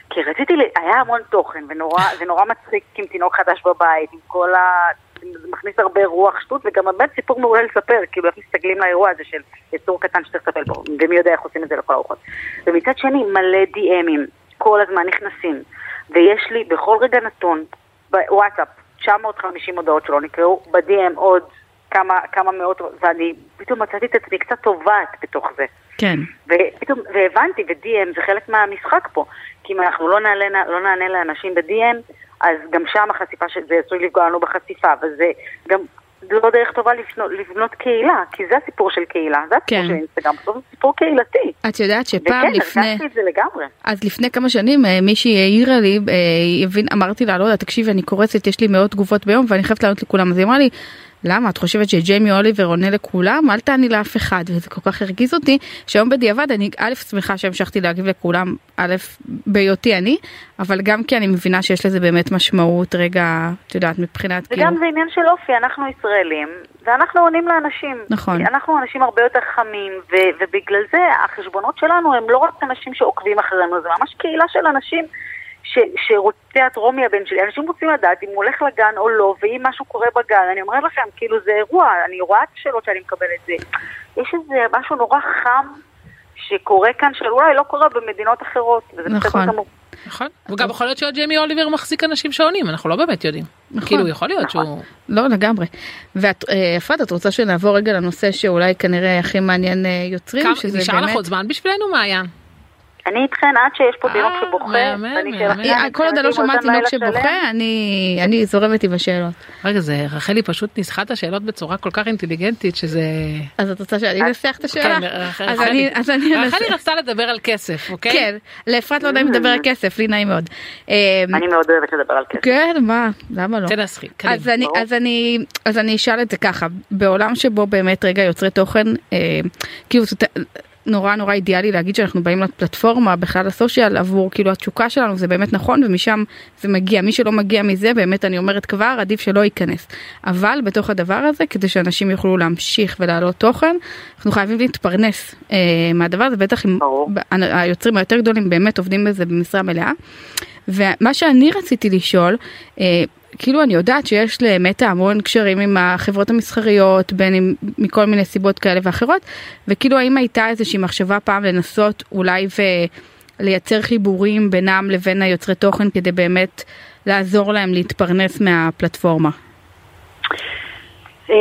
כי רציתי, היה המון תוכן, ונורא, ונורא מצחיק עם תינוק חדש בבית, עם כל ה... זה מכניס הרבה רוח שטות, וגם באמת סיפור מעולה לספר, כאילו איך מסתגלים לאירוע הזה של יצור קטן שצריך לטפל בו, ומי יודע איך עושים את זה לכל הרוחות. ומצד שני, מלא די.אמים, כל הזמן נכנסים, ויש לי בכל רגע נתון, בוואטסאפ, 950 הודעות שלא נקראו, ב-DM עוד כמה, כמה מאות, ואני פתאום מצאתי את עצמי קצת טובעת בתוך זה. כן. ופתאום, והבנתי, ו-DM זה חלק מהמשחק פה, כי אם אנחנו לא נענה, לא נענה לאנשים ב-DM, אז גם שם החשיפה של זה עשוי לפגוע לנו בחשיפה, וזה גם לא דרך טובה לבנות, לבנות קהילה, כי זה הסיפור של קהילה, זה הסיפור כן. של אינסטגרם, בסוף זה סיפור קהילתי. את יודעת שפעם וכן, לפני, הרגשתי את זה לגמרי. אז לפני כמה שנים אה, מישהי העירה לי, אה, הבין, אמרתי לה, לא יודע, תקשיבי, אני קורצת, יש לי מאות תגובות ביום ואני חייבת לענות לכולם. אז היא אמרה לי, למה, את חושבת שג'יימי אוליבר עונה לכולם? אל תעני לאף אחד. וזה כל כך הרגיז אותי, שהיום בדיעבד אני א', שמחה שהמשכתי להגיב לכולם, א', בהיותי אני, אבל גם כי אני מבינה שיש לזה באמת משמעות, רגע, את יודעת, מבחינת כאילו, וגם זה עניין של אופי, אנחנו ישראלים, ואנחנו עונים לאנשים. נכון. אנחנו אנשים הרבה יותר חמים, ו- ובגלל זה החשבונות שלנו הם לא רק אנשים שעוקבים אחרינו, זה ממש קהילה של אנשים ש- שרוצה את רומי הבן שלי. אנשים רוצים לדעת אם הוא הולך לגן או לא, ואם משהו קורה בגן. אני אומרת לכם, כאילו זה אירוע, אני רואה את השאלות שאני מקבלת. זה. יש איזה משהו נורא חם שקורה כאן, שאולי לא קורה במדינות אחרות, וזה נכון. בסדר גמור. נכון וגם יכול להיות שג'יימי אוליבר מחזיק אנשים שעונים אנחנו לא באמת יודעים נכון. כאילו יכול להיות שהוא לא לגמרי. ואת, אה, אפרת, את רוצה שנעבור רגע לנושא שאולי כנראה הכי מעניין אה, יוצרים, כמה- שזה נשאר לך באמת... עוד זמן בשבילנו מעיין אני איתכן עד שיש פה תינוק אה, שבוכה, מהמם, מהמם. אה, כל עוד אני לא שומעת תינוק שבוכה, אני אני זורמת עם השאלות. רגע זה רחלי פשוט ניסחה את השאלות בצורה כל כך אינטליגנטית שזה אז את רוצה שאני אנסח את השאלה? כן, רחלי. אני אז אני אנסח. רחלי רצתה לדבר על כסף אוקיי כן, לאפרת לא נעים לדבר על כסף, לי נעים מאוד. אה, אני מאוד אוהבת לדבר על כסף. כן, מה, למה לא? תנסחי אז קדימה. אני. אז אני, אשאל את זה ככה, בעולם שבו באמת רגע יוצרי תוכן, אה, כאילו, נורא נורא אידיאלי להגיד שאנחנו באים לפלטפורמה בכלל לסושיאל עבור כאילו התשוקה שלנו זה באמת נכון ומשם זה מגיע. מי שלא מגיע מזה באמת אני אומרת כבר עדיף שלא ייכנס. אבל בתוך הדבר הזה כדי שאנשים יוכלו להמשיך ולהעלות תוכן אנחנו חייבים להתפרנס אה, מהדבר הזה בטח אם היוצרים היותר גדולים באמת עובדים בזה במשרה מלאה. ומה שאני רציתי לשאול אה, כאילו אני יודעת שיש למטה המון קשרים עם החברות המסחריות בין אם מכל מיני סיבות כאלה ואחרות וכאילו האם הייתה איזושהי מחשבה פעם לנסות אולי ולייצר חיבורים בינם לבין היוצרי תוכן כדי באמת לעזור להם להתפרנס מהפלטפורמה. אמ,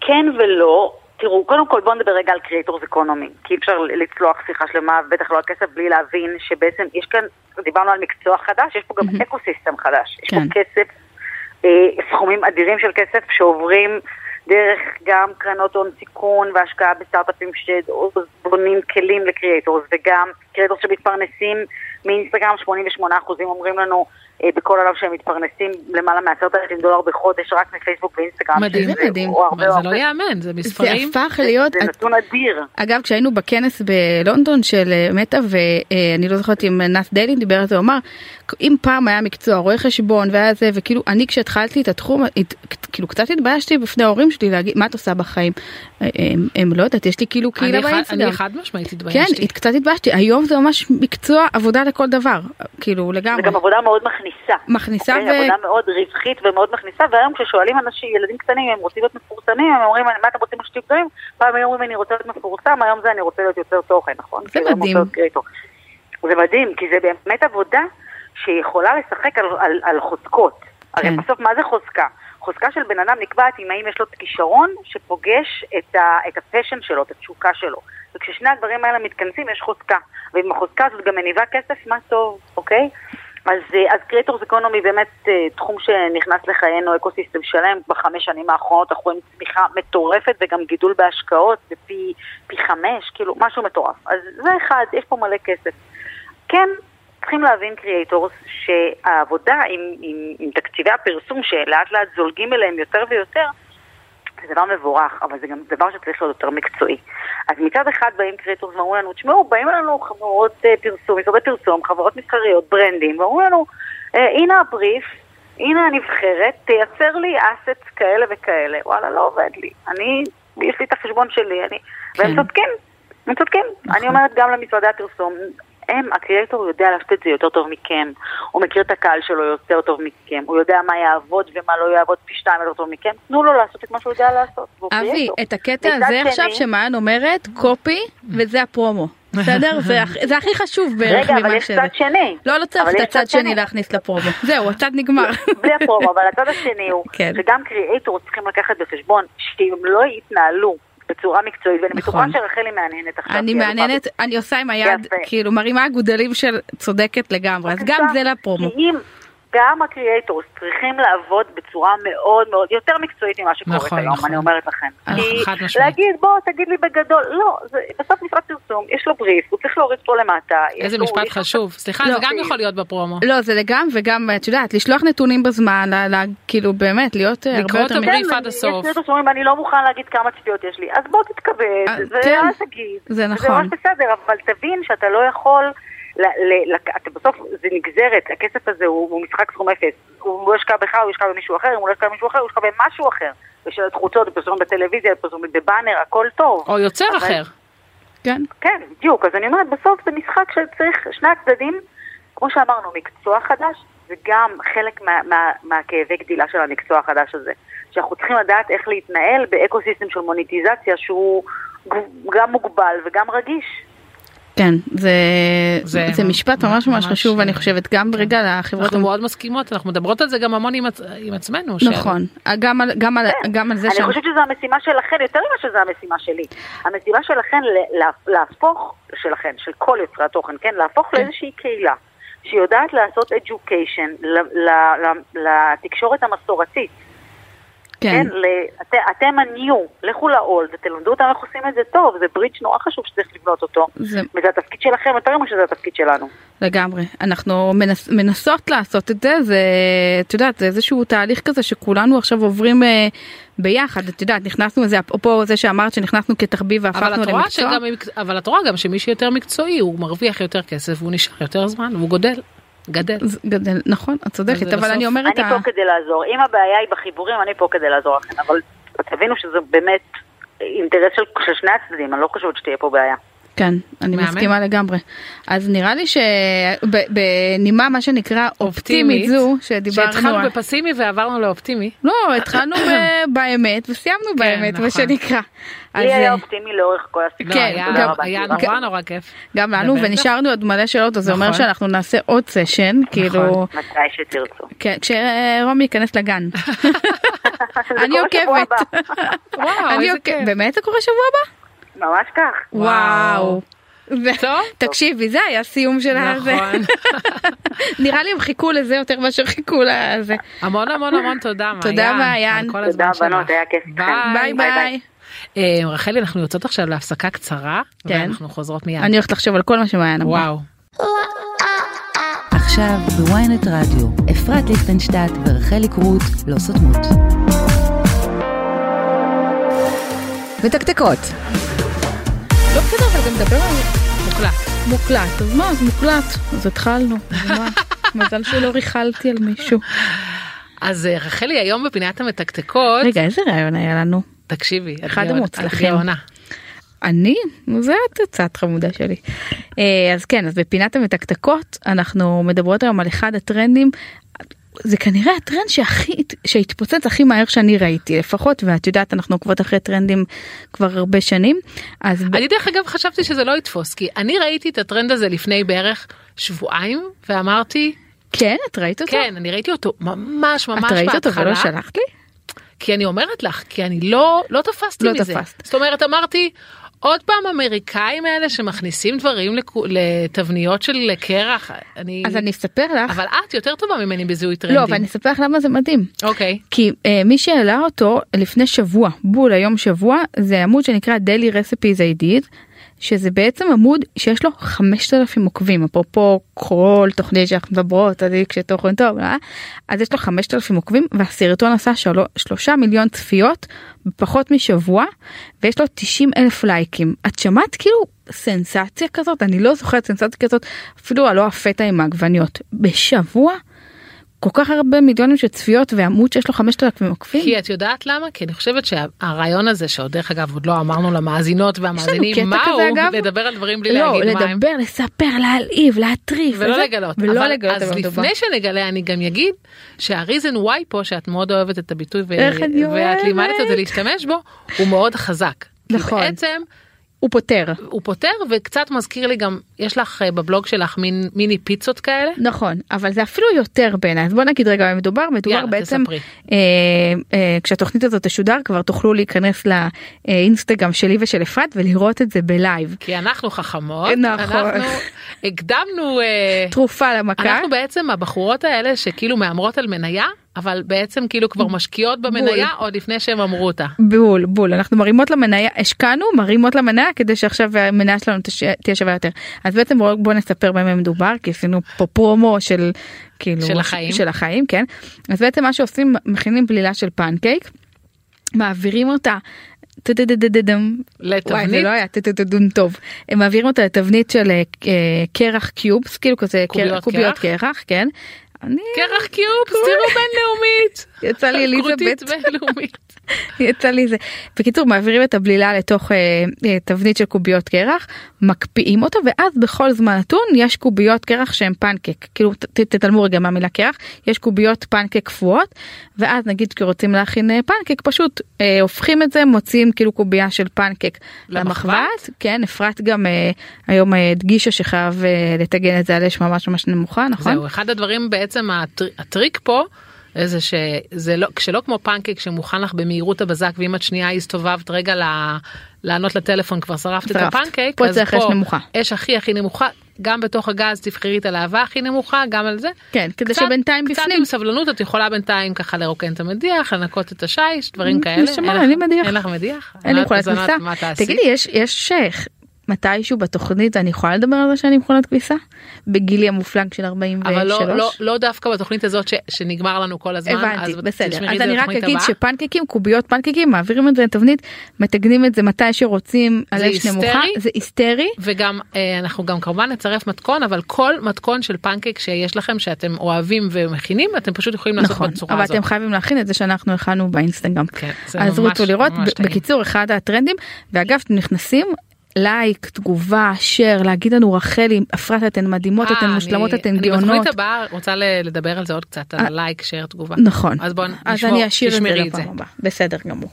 כן ולא. תראו, קודם כל בואו נדבר רגע על creators economy, כי אי אפשר לצלוח שיחה שלמה, בטח לא על כסף, בלי להבין שבעצם יש כאן דיברנו על מקצוע חדש, יש פה גם ecosystem חדש. יש כן. פה כסף, אה, סכומים אדירים של כסף שעוברים דרך גם קרנות הון סיכון והשקעה בסטארט-אפים שבונים כלים ל creators, וגם קריאטורס שמתפרנסים מאינסטגרם, 88% אומרים לנו בכל עולם שהם מתפרנסים למעלה מעשרת אלפים דולר בחודש רק מפייסבוק ואינסטגרם. מדהים, זה מדהים. זה לא יאמן, זה מספרים. זה הפך להיות... זה נתון אדיר. אגב, כשהיינו בכנס בלונדון של אה, מטא, ואני לא זוכרת אם נאס דיילין דיבר על זה, הוא אמר, אם פעם היה מקצוע רואה חשבון והיה זה, וכאילו אני כשהתחלתי את התחום, כאילו קצת התביישתי בפני ההורים שלי להגיד, מה את עושה בחיים? אה, הם, הם לא יודעת, יש לי כאילו קהילה באינסטגרם. אני חד משמעית התביישתי. כן, קצת התביישתי, היום זה ממש מקצוע עבודה לכל דבר, כאילו לגמרי. זה גם עבודה מאוד מכניסה. מכניסה אוקיי? ו... עבודה מאוד רווחית ומאוד מכניסה, והיום כששואלים אנשים, ילדים קטנים, הם רוצים להיות מפורסמים, הם אומרים, מה אתם רוצים להיות גדולים? פעם היו אומרים, אני רוצה להיות מפורסם, היום זה אני רוצה להיות יותר תוכן, נכון? זה מדהים. זה מדהים, כי זה באמת עבודה שיכולה לשחק על, על, על חוזקות. כן. הרי בסוף, מה זה חוזקה? חוזקה של בן אדם נקבעת עם האם יש לו כישרון שפוגש את, ה, את ה passion שלו, את התשוקה שלו. וכששני הדברים האלה מתכנסים יש חוזקה. ועם החוזקה הזאת גם מניבה כסף, מה טוב, אוקיי? אז, אז creators economy באמת אה, תחום שנכנס לחיינו, ecosystem שלם, בחמש שנים האחרונות אנחנו רואים צמיחה מטורפת וגם גידול בהשקעות בפי פי חמש, כאילו משהו מטורף. אז זה אחד, יש פה מלא כסף. כן, צריכים להבין creators שהעבודה עם, עם, עם תקציבי הפרסום שלאט לאט זולגים אליהם יותר ויותר, זה דבר מבורך, אבל זה גם דבר שצריך להיות יותר מקצועי. אז מצד אחד באים קריאטורס ואומרים לנו, תשמעו, באים אלינו חברות uh, פרסום, משרדי פרסום, חברות מסחריות, ברנדים, ואומרים לנו, אה, הנה הבריף, הנה הנבחרת, תייצר לי אסטס כאלה וכאלה. וואלה, לא עובד לי. אני, יש לי את החשבון שלי, אני... כן. והם צודקים, הם צודקים. נכון. אני אומרת גם למשרדי הפרסום, הם, הקריאטור יודע לעשות את זה יותר טוב מכם, הוא מכיר את הקהל שלו יותר טוב מכם, הוא יודע מה יעבוד ומה לא יעבוד פי שתיים יותר טוב מכם, תנו לו לעשות את מה שהוא יודע לעשות. אבי, את הקטע הזה עכשיו שמען אומרת, קופי, וזה הפרומו. בסדר? זה הכי חשוב בערך ממה ש... רגע, אבל יש צד שני. לא, לא צריך את הצד שני להכניס לפרומו. זהו, הצד נגמר. בלי הפרומו, אבל הצד השני הוא כן. שגם קריאייטור צריכים לקחת בחשבון שאם לא יתנהלו בצורה מקצועית, ואני בטוחה נכון. שרחלי מהנהנת עכשיו. אני מהנהנת, אני עושה עם היד, כאילו מרימה גודלים של צודקת לגמרי, אז גם זה לפרומו. גם הקריאייטורס צריכים לעבוד בצורה מאוד מאוד יותר מקצועית ממה שקורית נכון, היום, נכון. אני אומרת לכם. כי להגיד בוא תגיד לי בגדול, לא, זה, בסוף משרד פרסום, יש לו בריף, הוא צריך להוריד פה למטה. איזה משפט לו, חשוב, סליחה, לא, זה גם יכול להיות בפרומו. לא, זה גם וגם, את יודעת, לשלוח נתונים בזמן, לה, לה, כאילו באמת, להיות אה, הרבה יותר... לקרוא את הבריף עד הסוף. יש שאומרים, אני לא מוכן להגיד כמה צפיות יש לי, אז בוא תתכבד, אה, ואז כן, תגיד. זה נכון. זה ממש בסדר, אבל תבין שאתה לא יכול... אתה בסוף זה נגזרת, הכסף הזה הוא, הוא משחק סכום אפס. הוא לא ישקע בך, הוא ישקע במישהו אחר, אם הוא לא ישקע במישהו אחר, הוא ישקע במשהו אחר. בשל התחוצות, בפרסום בטלוויזיה, בפרסום בבאנר, הכל טוב. או יוצר אבל... אחר. כן. כן, בדיוק. אז אני אומרת, בסוף זה משחק שצריך, שני הצדדים, כמו שאמרנו, מקצוע חדש, וגם חלק מה, מה, מהכאבי גדילה של המקצוע החדש הזה. שאנחנו צריכים לדעת איך להתנהל באקו סיסטם של מוניטיזציה שהוא גם מוגבל וגם רגיש. כן, זה, זה, זה משפט ממש ממש חשוב, אני חושבת, גם ברגע כן. לחברות... אנחנו מאוד מסכימות, אנחנו מדברות על זה גם המון עם, עם עצמנו. נכון, ש... גם, על, גם, על, כן. גם על זה אני שאני... חושבת שזו המשימה שלכן, יותר ממה שזו המשימה שלי. המשימה שלכן להפוך, שלכן, של כל יוצרי התוכן, כן, להפוך כן. לאיזושהי קהילה, שיודעת לעשות education לתקשורת המסורתית. כן. כן? ל- את, אתם הניו, לכו לאולד, תלמדו אותם איך עושים את זה טוב, זה ברידג' נורא חשוב שצריך לבנות אותו. זה וזה התפקיד שלכם יותר ממה שזה התפקיד שלנו. לגמרי. אנחנו מנס, מנסות לעשות את זה, זה, את יודעת, זה איזשהו תהליך כזה שכולנו עכשיו עוברים אה, ביחד, את יודעת, נכנסנו לזה, אפרופו זה שאמרת שנכנסנו כתחביב אבל והפכנו למקצוע. שגם אבל את רואה גם שמי שיותר מקצועי הוא מרוויח יותר כסף והוא נשאר יותר זמן והוא גודל. גדל. גדל, נכון, את צודקת, אבל בסוף- אני אומרת, אני ה- פה כדי לעזור. אם הבעיה היא בחיבורים, אני פה כדי לעזור לכם. אבל תבינו שזה באמת אינטרס של, של שני הצדדים, אני לא חושבת שתהיה פה בעיה. כן, אני מהמם. מסכימה לגמרי. אז נראה לי שבנימה מה שנקרא אופטימית זו, שדיברנו, שהתחלנו על- בפסימי ועברנו לאופטימי. לא, התחלנו ב- באמת וסיימנו באמת, נכון. מה שנקרא. אז לי היה אה, אופטימי לאורך כל הסיפור. לא, כן, היה- גם- היה. נורא נורא כיף. גם לנו. ונשארנו עוד מלא שאלות, אז זה אומר נכון. שאנחנו נעשה עוד סשן, כאילו, מתי שתרצו. כן, כשרומי ייכנס לגן. אני עוקבת. באמת זה קורה שבוע הבא? ממש כך. וואו. ו- טוב. תקשיבי, זה היה סיום של הזה. נכון. נראה לי הם חיכו לזה יותר מאשר חיכו לזה. המון המון המון תודה מעיין. תודה, מעיין. תודה. בנות, היה כיף איתכם. ביי ביי, ביי. אה, רחלי אנחנו יוצאות עכשיו להפסקה קצרה. כן. ואנחנו חוזרות מיד. אני הולכת לחשוב על כל מה שמעיין אמרה. וואו. עכשיו בוויינט רדיו, אפרת ליכטנשטט ורחלי קרוט לא סותמות. מתקתקות, לא בסדר, אבל גם מדבר על מוקלט. מוקלט. אז מה, אז מוקלט. אז התחלנו. מזל שלא ריכלתי על מישהו. אז אה, רחלי היום בפינת המתקתקות. רגע, איזה רעיון היה לנו? תקשיבי. את אחד המוצלחים. את. אני? זה התוצאת חמודה שלי. אה, אז כן, אז בפינת המתקתקות אנחנו מדברות היום על אחד הטרנדים. זה כנראה הטרנד שהכי שהתפוצץ הכי מהר שאני ראיתי לפחות ואת יודעת אנחנו עוקבות אחרי טרנדים כבר הרבה שנים אז ב- אני דרך אגב חשבתי שזה לא יתפוס כי אני ראיתי את הטרנד הזה לפני בערך שבועיים ואמרתי כן את ראית אותו? כן אני ראיתי אותו ממש ממש את ראית אותו בהתחלה ולא שלחת לי? כי אני אומרת לך כי אני לא לא תפסתי לא מזה תפסת. זאת אומרת אמרתי עוד פעם אמריקאים האלה שמכניסים דברים לתבניות של קרח אני אז אני אספר לך. אבל את יותר טובה ממני בזיהוי טרנדים לא אבל אני אספר לך למה זה מדהים. אוקיי כי אה, מי שהעלה אותו לפני שבוע בול היום שבוע זה עמוד שנקרא Daily Recipes I did שזה בעצם עמוד שיש לו 5,000 עוקבים אפרופו כל תוכנית שאנחנו מדברות אז כשתוכן טוב אה? אז יש לו 5,000 עוקבים והסרטון עשה שלו, שלושה מיליון צפיות בפחות משבוע ויש לו 90 אלף לייקים את שמעת כאילו סנסציה כזאת אני לא זוכרת סנסציה כזאת אפילו הלא הפתע עם העגבניות בשבוע. כל כך הרבה מיליונים של צפיות ועמוד שיש לו 5,000 עוקבים. כי את יודעת למה? כי אני חושבת שהרעיון הזה שעוד דרך אגב עוד לא אמרנו למאזינות והמאזינים מהו? לדבר על דברים בלי לא, להגיד מה הם. לדבר, לספר, להלהיב, להטריף. ולא וזה, לגלות. ולא אבל לגלות אז. לפני שנגלה אני גם אגיד שהריזן וואי פה שאת מאוד אוהבת את הביטוי ו- ואת. לימדת אותי להשתמש בו הוא מאוד חזק. נכון. בעצם הוא פותר. הוא פותר וקצת מזכיר לי גם יש לך אה, בבלוג שלך מין מיני פיצות כאלה. נכון, אבל זה אפילו יותר בעיניי. אז בוא נגיד רגע מה מדובר. מדובר יאללה, בעצם, תספרי. אה, אה, כשהתוכנית הזאת תשודר כבר תוכלו להיכנס לאינסטגרם שלי ושל אפרת ולראות את זה בלייב. כי אנחנו חכמות. נכון. אנחנו הקדמנו. אה, תרופה למכה. אנחנו בעצם הבחורות האלה שכאילו מהמרות על מניה אבל בעצם כאילו כבר משקיעות במניה עוד לפני שהם אמרו אותה. בול בול אנחנו מרימות למניה השקענו מרימות למניה כדי שעכשיו המניה שלנו תש- תהיה שווה יותר אז בעצם בוא, בוא נספר במה מדובר כי עשינו פה פרומו של כאילו של החיים. של החיים כן אז בעצם מה שעושים מכינים בלילה של פנקייק מעבירים אותה. לתבנית לא היה טוב הם מעבירים אותה לתבנית של אה, אה, קרח קיובס כאילו כזה קוביות קר- קוביות קרח? קרח כן. אני קרח קיובס תראו בינלאומית. יצא לי אליזבת בינלאומית. יצא לי זה. בקיצור מעבירים את הבלילה לתוך אה, אה, תבנית של קוביות קרח מקפיאים אותו ואז בכל זמן נתון יש קוביות קרח שהם פנקק כאילו ת- תתעלמו רגע מהמילה קרח יש קוביות פנקק קפואות ואז נגיד כשרוצים להכין אה, פנקק פשוט אה, הופכים את זה מוציאים כאילו קובייה של פנקק למחבת? כן אפרת גם אה, היום אה, הדגישה שחייב אה, לטגן את זה על אש ממש ממש נמוכה נכון זהו אחד הדברים בעצם הטר- הטריק פה. איזה שזה לא כשלא כמו פנקק שמוכן לך במהירות הבזק ואם את שנייה הסתובבת רגע ל- לענות לטלפון כבר שרפת את. הפנקק פה צריך אש נמוכה. אש הכי הכי נמוכה גם בתוך הגז תבחרי את הלהבה הכי נמוכה, גם על זה. כן, כדי קצת- שבינתיים קצת בפנים. עם סבלנות את יכולה בינתיים ככה לרוקן את המדיח, לנקות את השיש, דברים כאלה. לך- אין לי מדיח. אין לך מדיח? כביסה. מה תעשי? תגידי, יש, יש אה, מתישהו בתוכנית אני יכולה לדבר על זה שאני מכולת כביסה? בגילי המופלג של 43? אבל לא, לא, לא דווקא בתוכנית הזאת ש, שנגמר לנו כל הזמן. הבנתי, אז בסדר. אז אני רק אגיד הבאה. שפנקקים, קוביות פנקקים, מעבירים את זה לתבנית, מתגנים את זה מתי שרוצים על אש נמוכה? זה היסטרי. וגם אה, אנחנו גם כמובן נצרף מתכון אבל כל מתכון של פנקק שיש לכם שאתם אוהבים ומכינים אתם פשוט יכולים לעשות נכון, בצורה אבל הזאת. אתם חייבים להכין את זה שאנחנו הכנו באינסטגרם. כן, אז ממש- רוצו לראות. בקיצור אחד הטרנדים, ואגב נכנסים. לייק, תגובה, שייר, להגיד לנו רחלי, אפרת אתן מדהימות, אה, אתן אני- מושלמות, אתן אני גאונות. בתוכנית הבאה רוצה לדבר על זה עוד קצת על אה, הלייק שייר תגובה. נכון. אז בואו נשמור, אני תשמרי את זה. הבאה. בסדר גמור.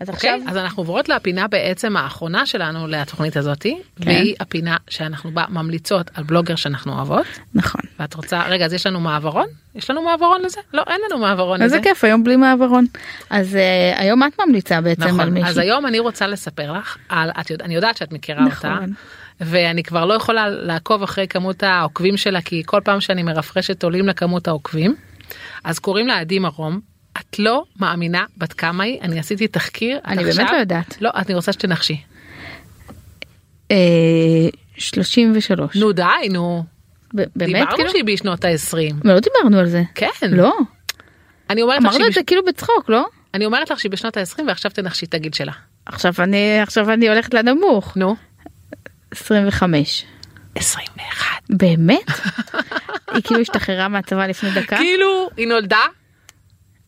אז אוקיי? עכשיו, אז אנחנו עוברות לפינה בעצם האחרונה שלנו לתוכנית הזאתי כן. והיא הפינה שאנחנו בה ממליצות על בלוגר שאנחנו אוהבות נכון. ואת רוצה רגע אז יש לנו מעברון יש לנו מעברון לזה לא אין לנו מעברון לזה. איזה כיף היום בלי מעברון. אז אה, היום את ממליצה בעצם על נכון, מישהי. אז היום אני רוצה לספר לך על, את יודע, אני יודעת שאת מכירה נכון. אותה, ואני כבר לא יכולה לעקוב אחרי כמות העוקבים שלה, כי כל פעם שאני מרפרשת עולים לה כמות העוקבים. אז קוראים לה עדי מרום, את לא מאמינה בת כמה היא, אני עשיתי תחקיר. אני באמת עכשיו- לא יודעת. לא, אני רוצה שתנחשי. אה, 33. נו די, נו. באמת דיברנו כאילו? שהיא בשנות ה-20. לא דיברנו על זה. כן. לא. אני אומרת לך אמרנו את זה כאילו בצחוק לא? אני אומרת לך שהיא בשנות ה-20 ועכשיו תנחשי את הגיל שלה. עכשיו אני עכשיו אני הולכת לנמוך. נו. 25. 21. באמת? היא כאילו השתחררה מהצבא לפני דקה? כאילו היא נולדה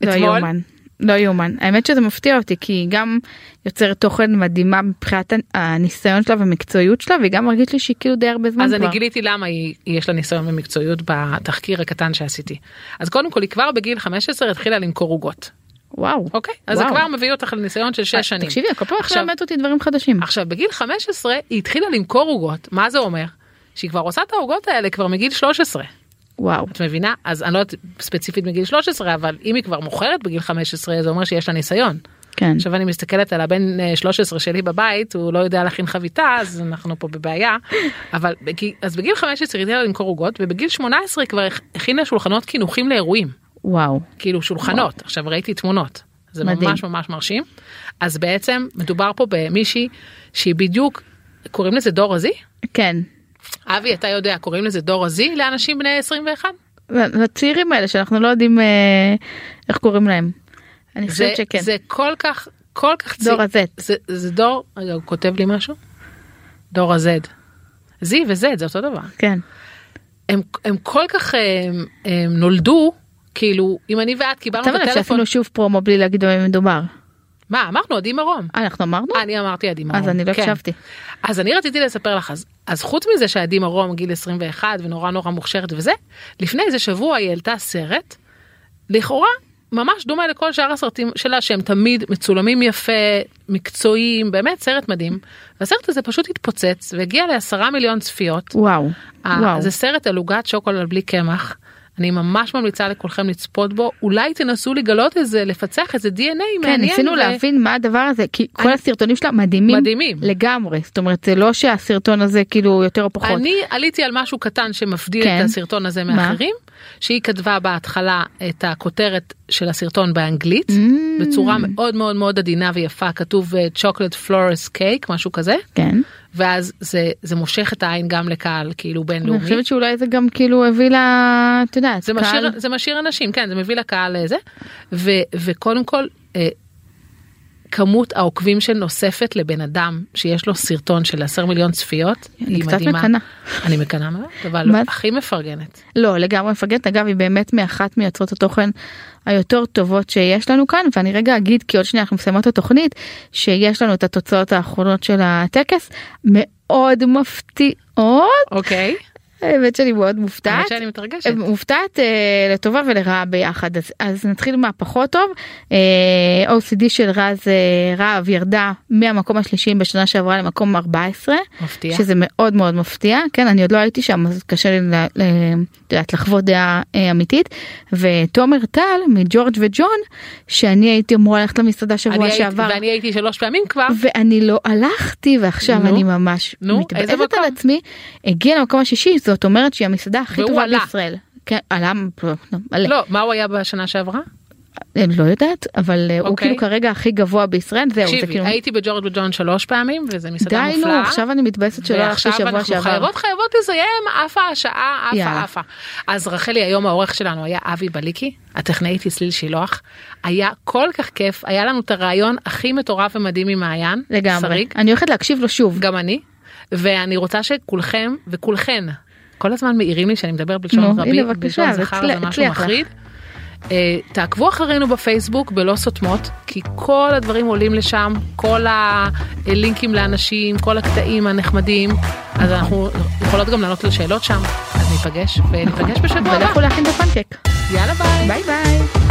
לא. יאומן. לא יאומן. האמת שזה מפתיע אותי כי היא גם יוצרת תוכן מדהימה מבחינת הניסיון שלה והמקצועיות שלה והיא גם מרגיש לי שהיא כאילו די הרבה זמן אז כבר. אני גיליתי למה היא, יש לה ניסיון ומקצועיות בתחקיר הקטן שעשיתי. אז קודם כל היא כבר בגיל 15 התחילה למכור עוגות. וואו. אוקיי? אז וואו. זה כבר מביא אותך לניסיון של 6 שנים. תקשיבי, כל פעם עכשיו- מלמדת אותי דברים חדשים. עכשיו בגיל 15 היא התחילה למכור עוגות, מה זה אומר? שהיא כבר עושה את העוגות האלה כבר מגיל 13. וואו. את מבינה? אז אני לא יודעת ספציפית מגיל 13 אבל אם היא כבר מוכרת בגיל 15 זה אומר שיש לה ניסיון. כן. עכשיו אני מסתכלת על הבן אה, 13 שלי בבית הוא לא יודע להכין חביתה אז אנחנו פה בבעיה אבל אז בגיל 15 היא למכור עוגות ובגיל 18 היא כבר הכינה שולחנות קינוחים לאירועים וואו. כאילו שולחנות עכשיו ראיתי תמונות זה מדהים. ממש ממש מרשים אז בעצם מדובר פה במישהי שהיא בדיוק קוראים לזה דור הזי כן. אבי אתה יודע קוראים לזה דור הזי לאנשים בני 21 לצעירים האלה שאנחנו לא יודעים אה, איך קוראים להם. אני חושבת שכן. זה כל כך כל כך דור ה-Z. זה, זה דור רגע הוא כותב לי משהו דור ה-Z. זי ו-Z זה אותו דבר כן. הם, הם כל כך הם, הם נולדו כאילו אם אני ואת קיבלנו אתה את מבין הטלפון שעשינו שוב פרומו בלי להגיד במה מדובר. מה אמרנו עדי מרום אה, אנחנו אמרנו? אני אמרתי עדי מרום אז אני לא כן. הקשבתי. אז אני רציתי לספר לך אז, אז חוץ מזה שעדי מרום גיל 21 ונורא נורא מוכשרת וזה לפני איזה שבוע היא העלתה סרט לכאורה ממש דומה לכל שאר הסרטים שלה שהם תמיד מצולמים יפה מקצועיים באמת סרט מדהים והסרט הזה פשוט התפוצץ והגיע לעשרה מיליון צפיות. וואו. אה, וואו. זה סרט על עוגת שוקולד בלי קמח. אני ממש ממליצה לכולכם לצפות בו אולי תנסו לגלות איזה לפצח איזה dna כן, מעניין. ניסינו ו- להבין מה הדבר הזה, כי כל אני- הסרטונים שלה מדהימים מדהימים. לגמרי, זאת אומרת זה לא שהסרטון הזה כאילו יותר או פחות. אני עליתי על משהו קטן שמבדיל כן. את הסרטון הזה מה? מאחרים שהיא כתבה בהתחלה את הכותרת של הסרטון באנגלית Mm. בצורה מאוד מאוד מאוד עדינה ויפה כתוב צ'וקולד פלורס קייק משהו כזה כן. ואז זה זה מושך את העין גם לקהל כאילו אני בינלאומי. חושבת שאולי זה גם כאילו הביא לה, את יודעת, זה קהל- משאיר זה משאיר אנשים כן זה מביא לקהל לזה ו, וקודם כל אה, כמות העוקבים שנוספת לבן אדם שיש לו סרטון של 10 מיליון צפיות אני היא קצת מדהימה. מקנאה. אני מקנאה מאוד אבל? הכי מפרגנת. לא לגמרי מפגרת אגב היא באמת מאחת מיוצרות התוכן היותר טובות שיש לנו כאן ואני רגע אגיד כי עוד שנייה אנחנו מסיימות את התוכנית שיש לנו את התוצאות האחרונות של הטקס מאוד מפתיעות אוקיי. האמת שאני מאוד מופתעת. האמת שאני מתרגשת. מופתעת אה, לטובה ולרעה ביחד אז, אז נתחיל מהפחות טוב. אה, OCD של רז אה, רהב ירדה מהמקום השלישי בשנה שעברה למקום 14. מפתיע. שזה מאוד מאוד מפתיע כן אני עוד לא הייתי שם אז קשה לי ל- ל- יודעת, לחוות דעה אה, אמיתית ותומר טל מג'ורג' וג'ון שאני הייתי אמורה ללכת למסעדה שבוע הייתי- שעבר. ואני הייתי שלוש פעמים כבר. ואני לא הלכתי ועכשיו נו, אני ממש נו, מתבאסת? על עצמי הגיע למקום השישי זאת אומרת שהיא המסעדה הכי טובה עלה. בישראל. כן, עלה, מלא. לא, מה הוא היה בשנה שעברה? אני לא יודעת אבל אה, הוא אוקיי. כאילו כרגע הכי גבוה בישראל זהו זה תקשיבי, כאילו הייתי בג'ורג' וג'ון שלוש פעמים וזה מסעדה די מופלאה. נו עכשיו אני מתבאסת שלא הלכתי ועכשיו שבוע אנחנו שעבר. חייבות חייבות לסיים עפה השעה עפה יאללה. עפה. אז רחלי היום העורך שלנו היה אבי בליקי הטכנאית צליל שילוח היה כל כך כיף היה לנו את הרעיון הכי מטורף ומדהים עם מעיין. לגמרי שריג, אני הולכת להקשיב לו שוב. גם אני ואני רוצה שכולכם וכולכן כל הזמן מעירים לי שאני מדבר בלשון נו, רבים בלשון זכר זה משהו לך. מחריד. אה, תעקבו אחרינו בפייסבוק בלא סותמות כי כל הדברים עולים לשם כל הלינקים לאנשים כל הקטעים הנחמדים אז אנחנו יכולות גם לענות על שאלות שם אז ניפגש וניפגש בשבוע הבא ולכו להכין את הפנקייק. יאללה ביי. ביי ביי.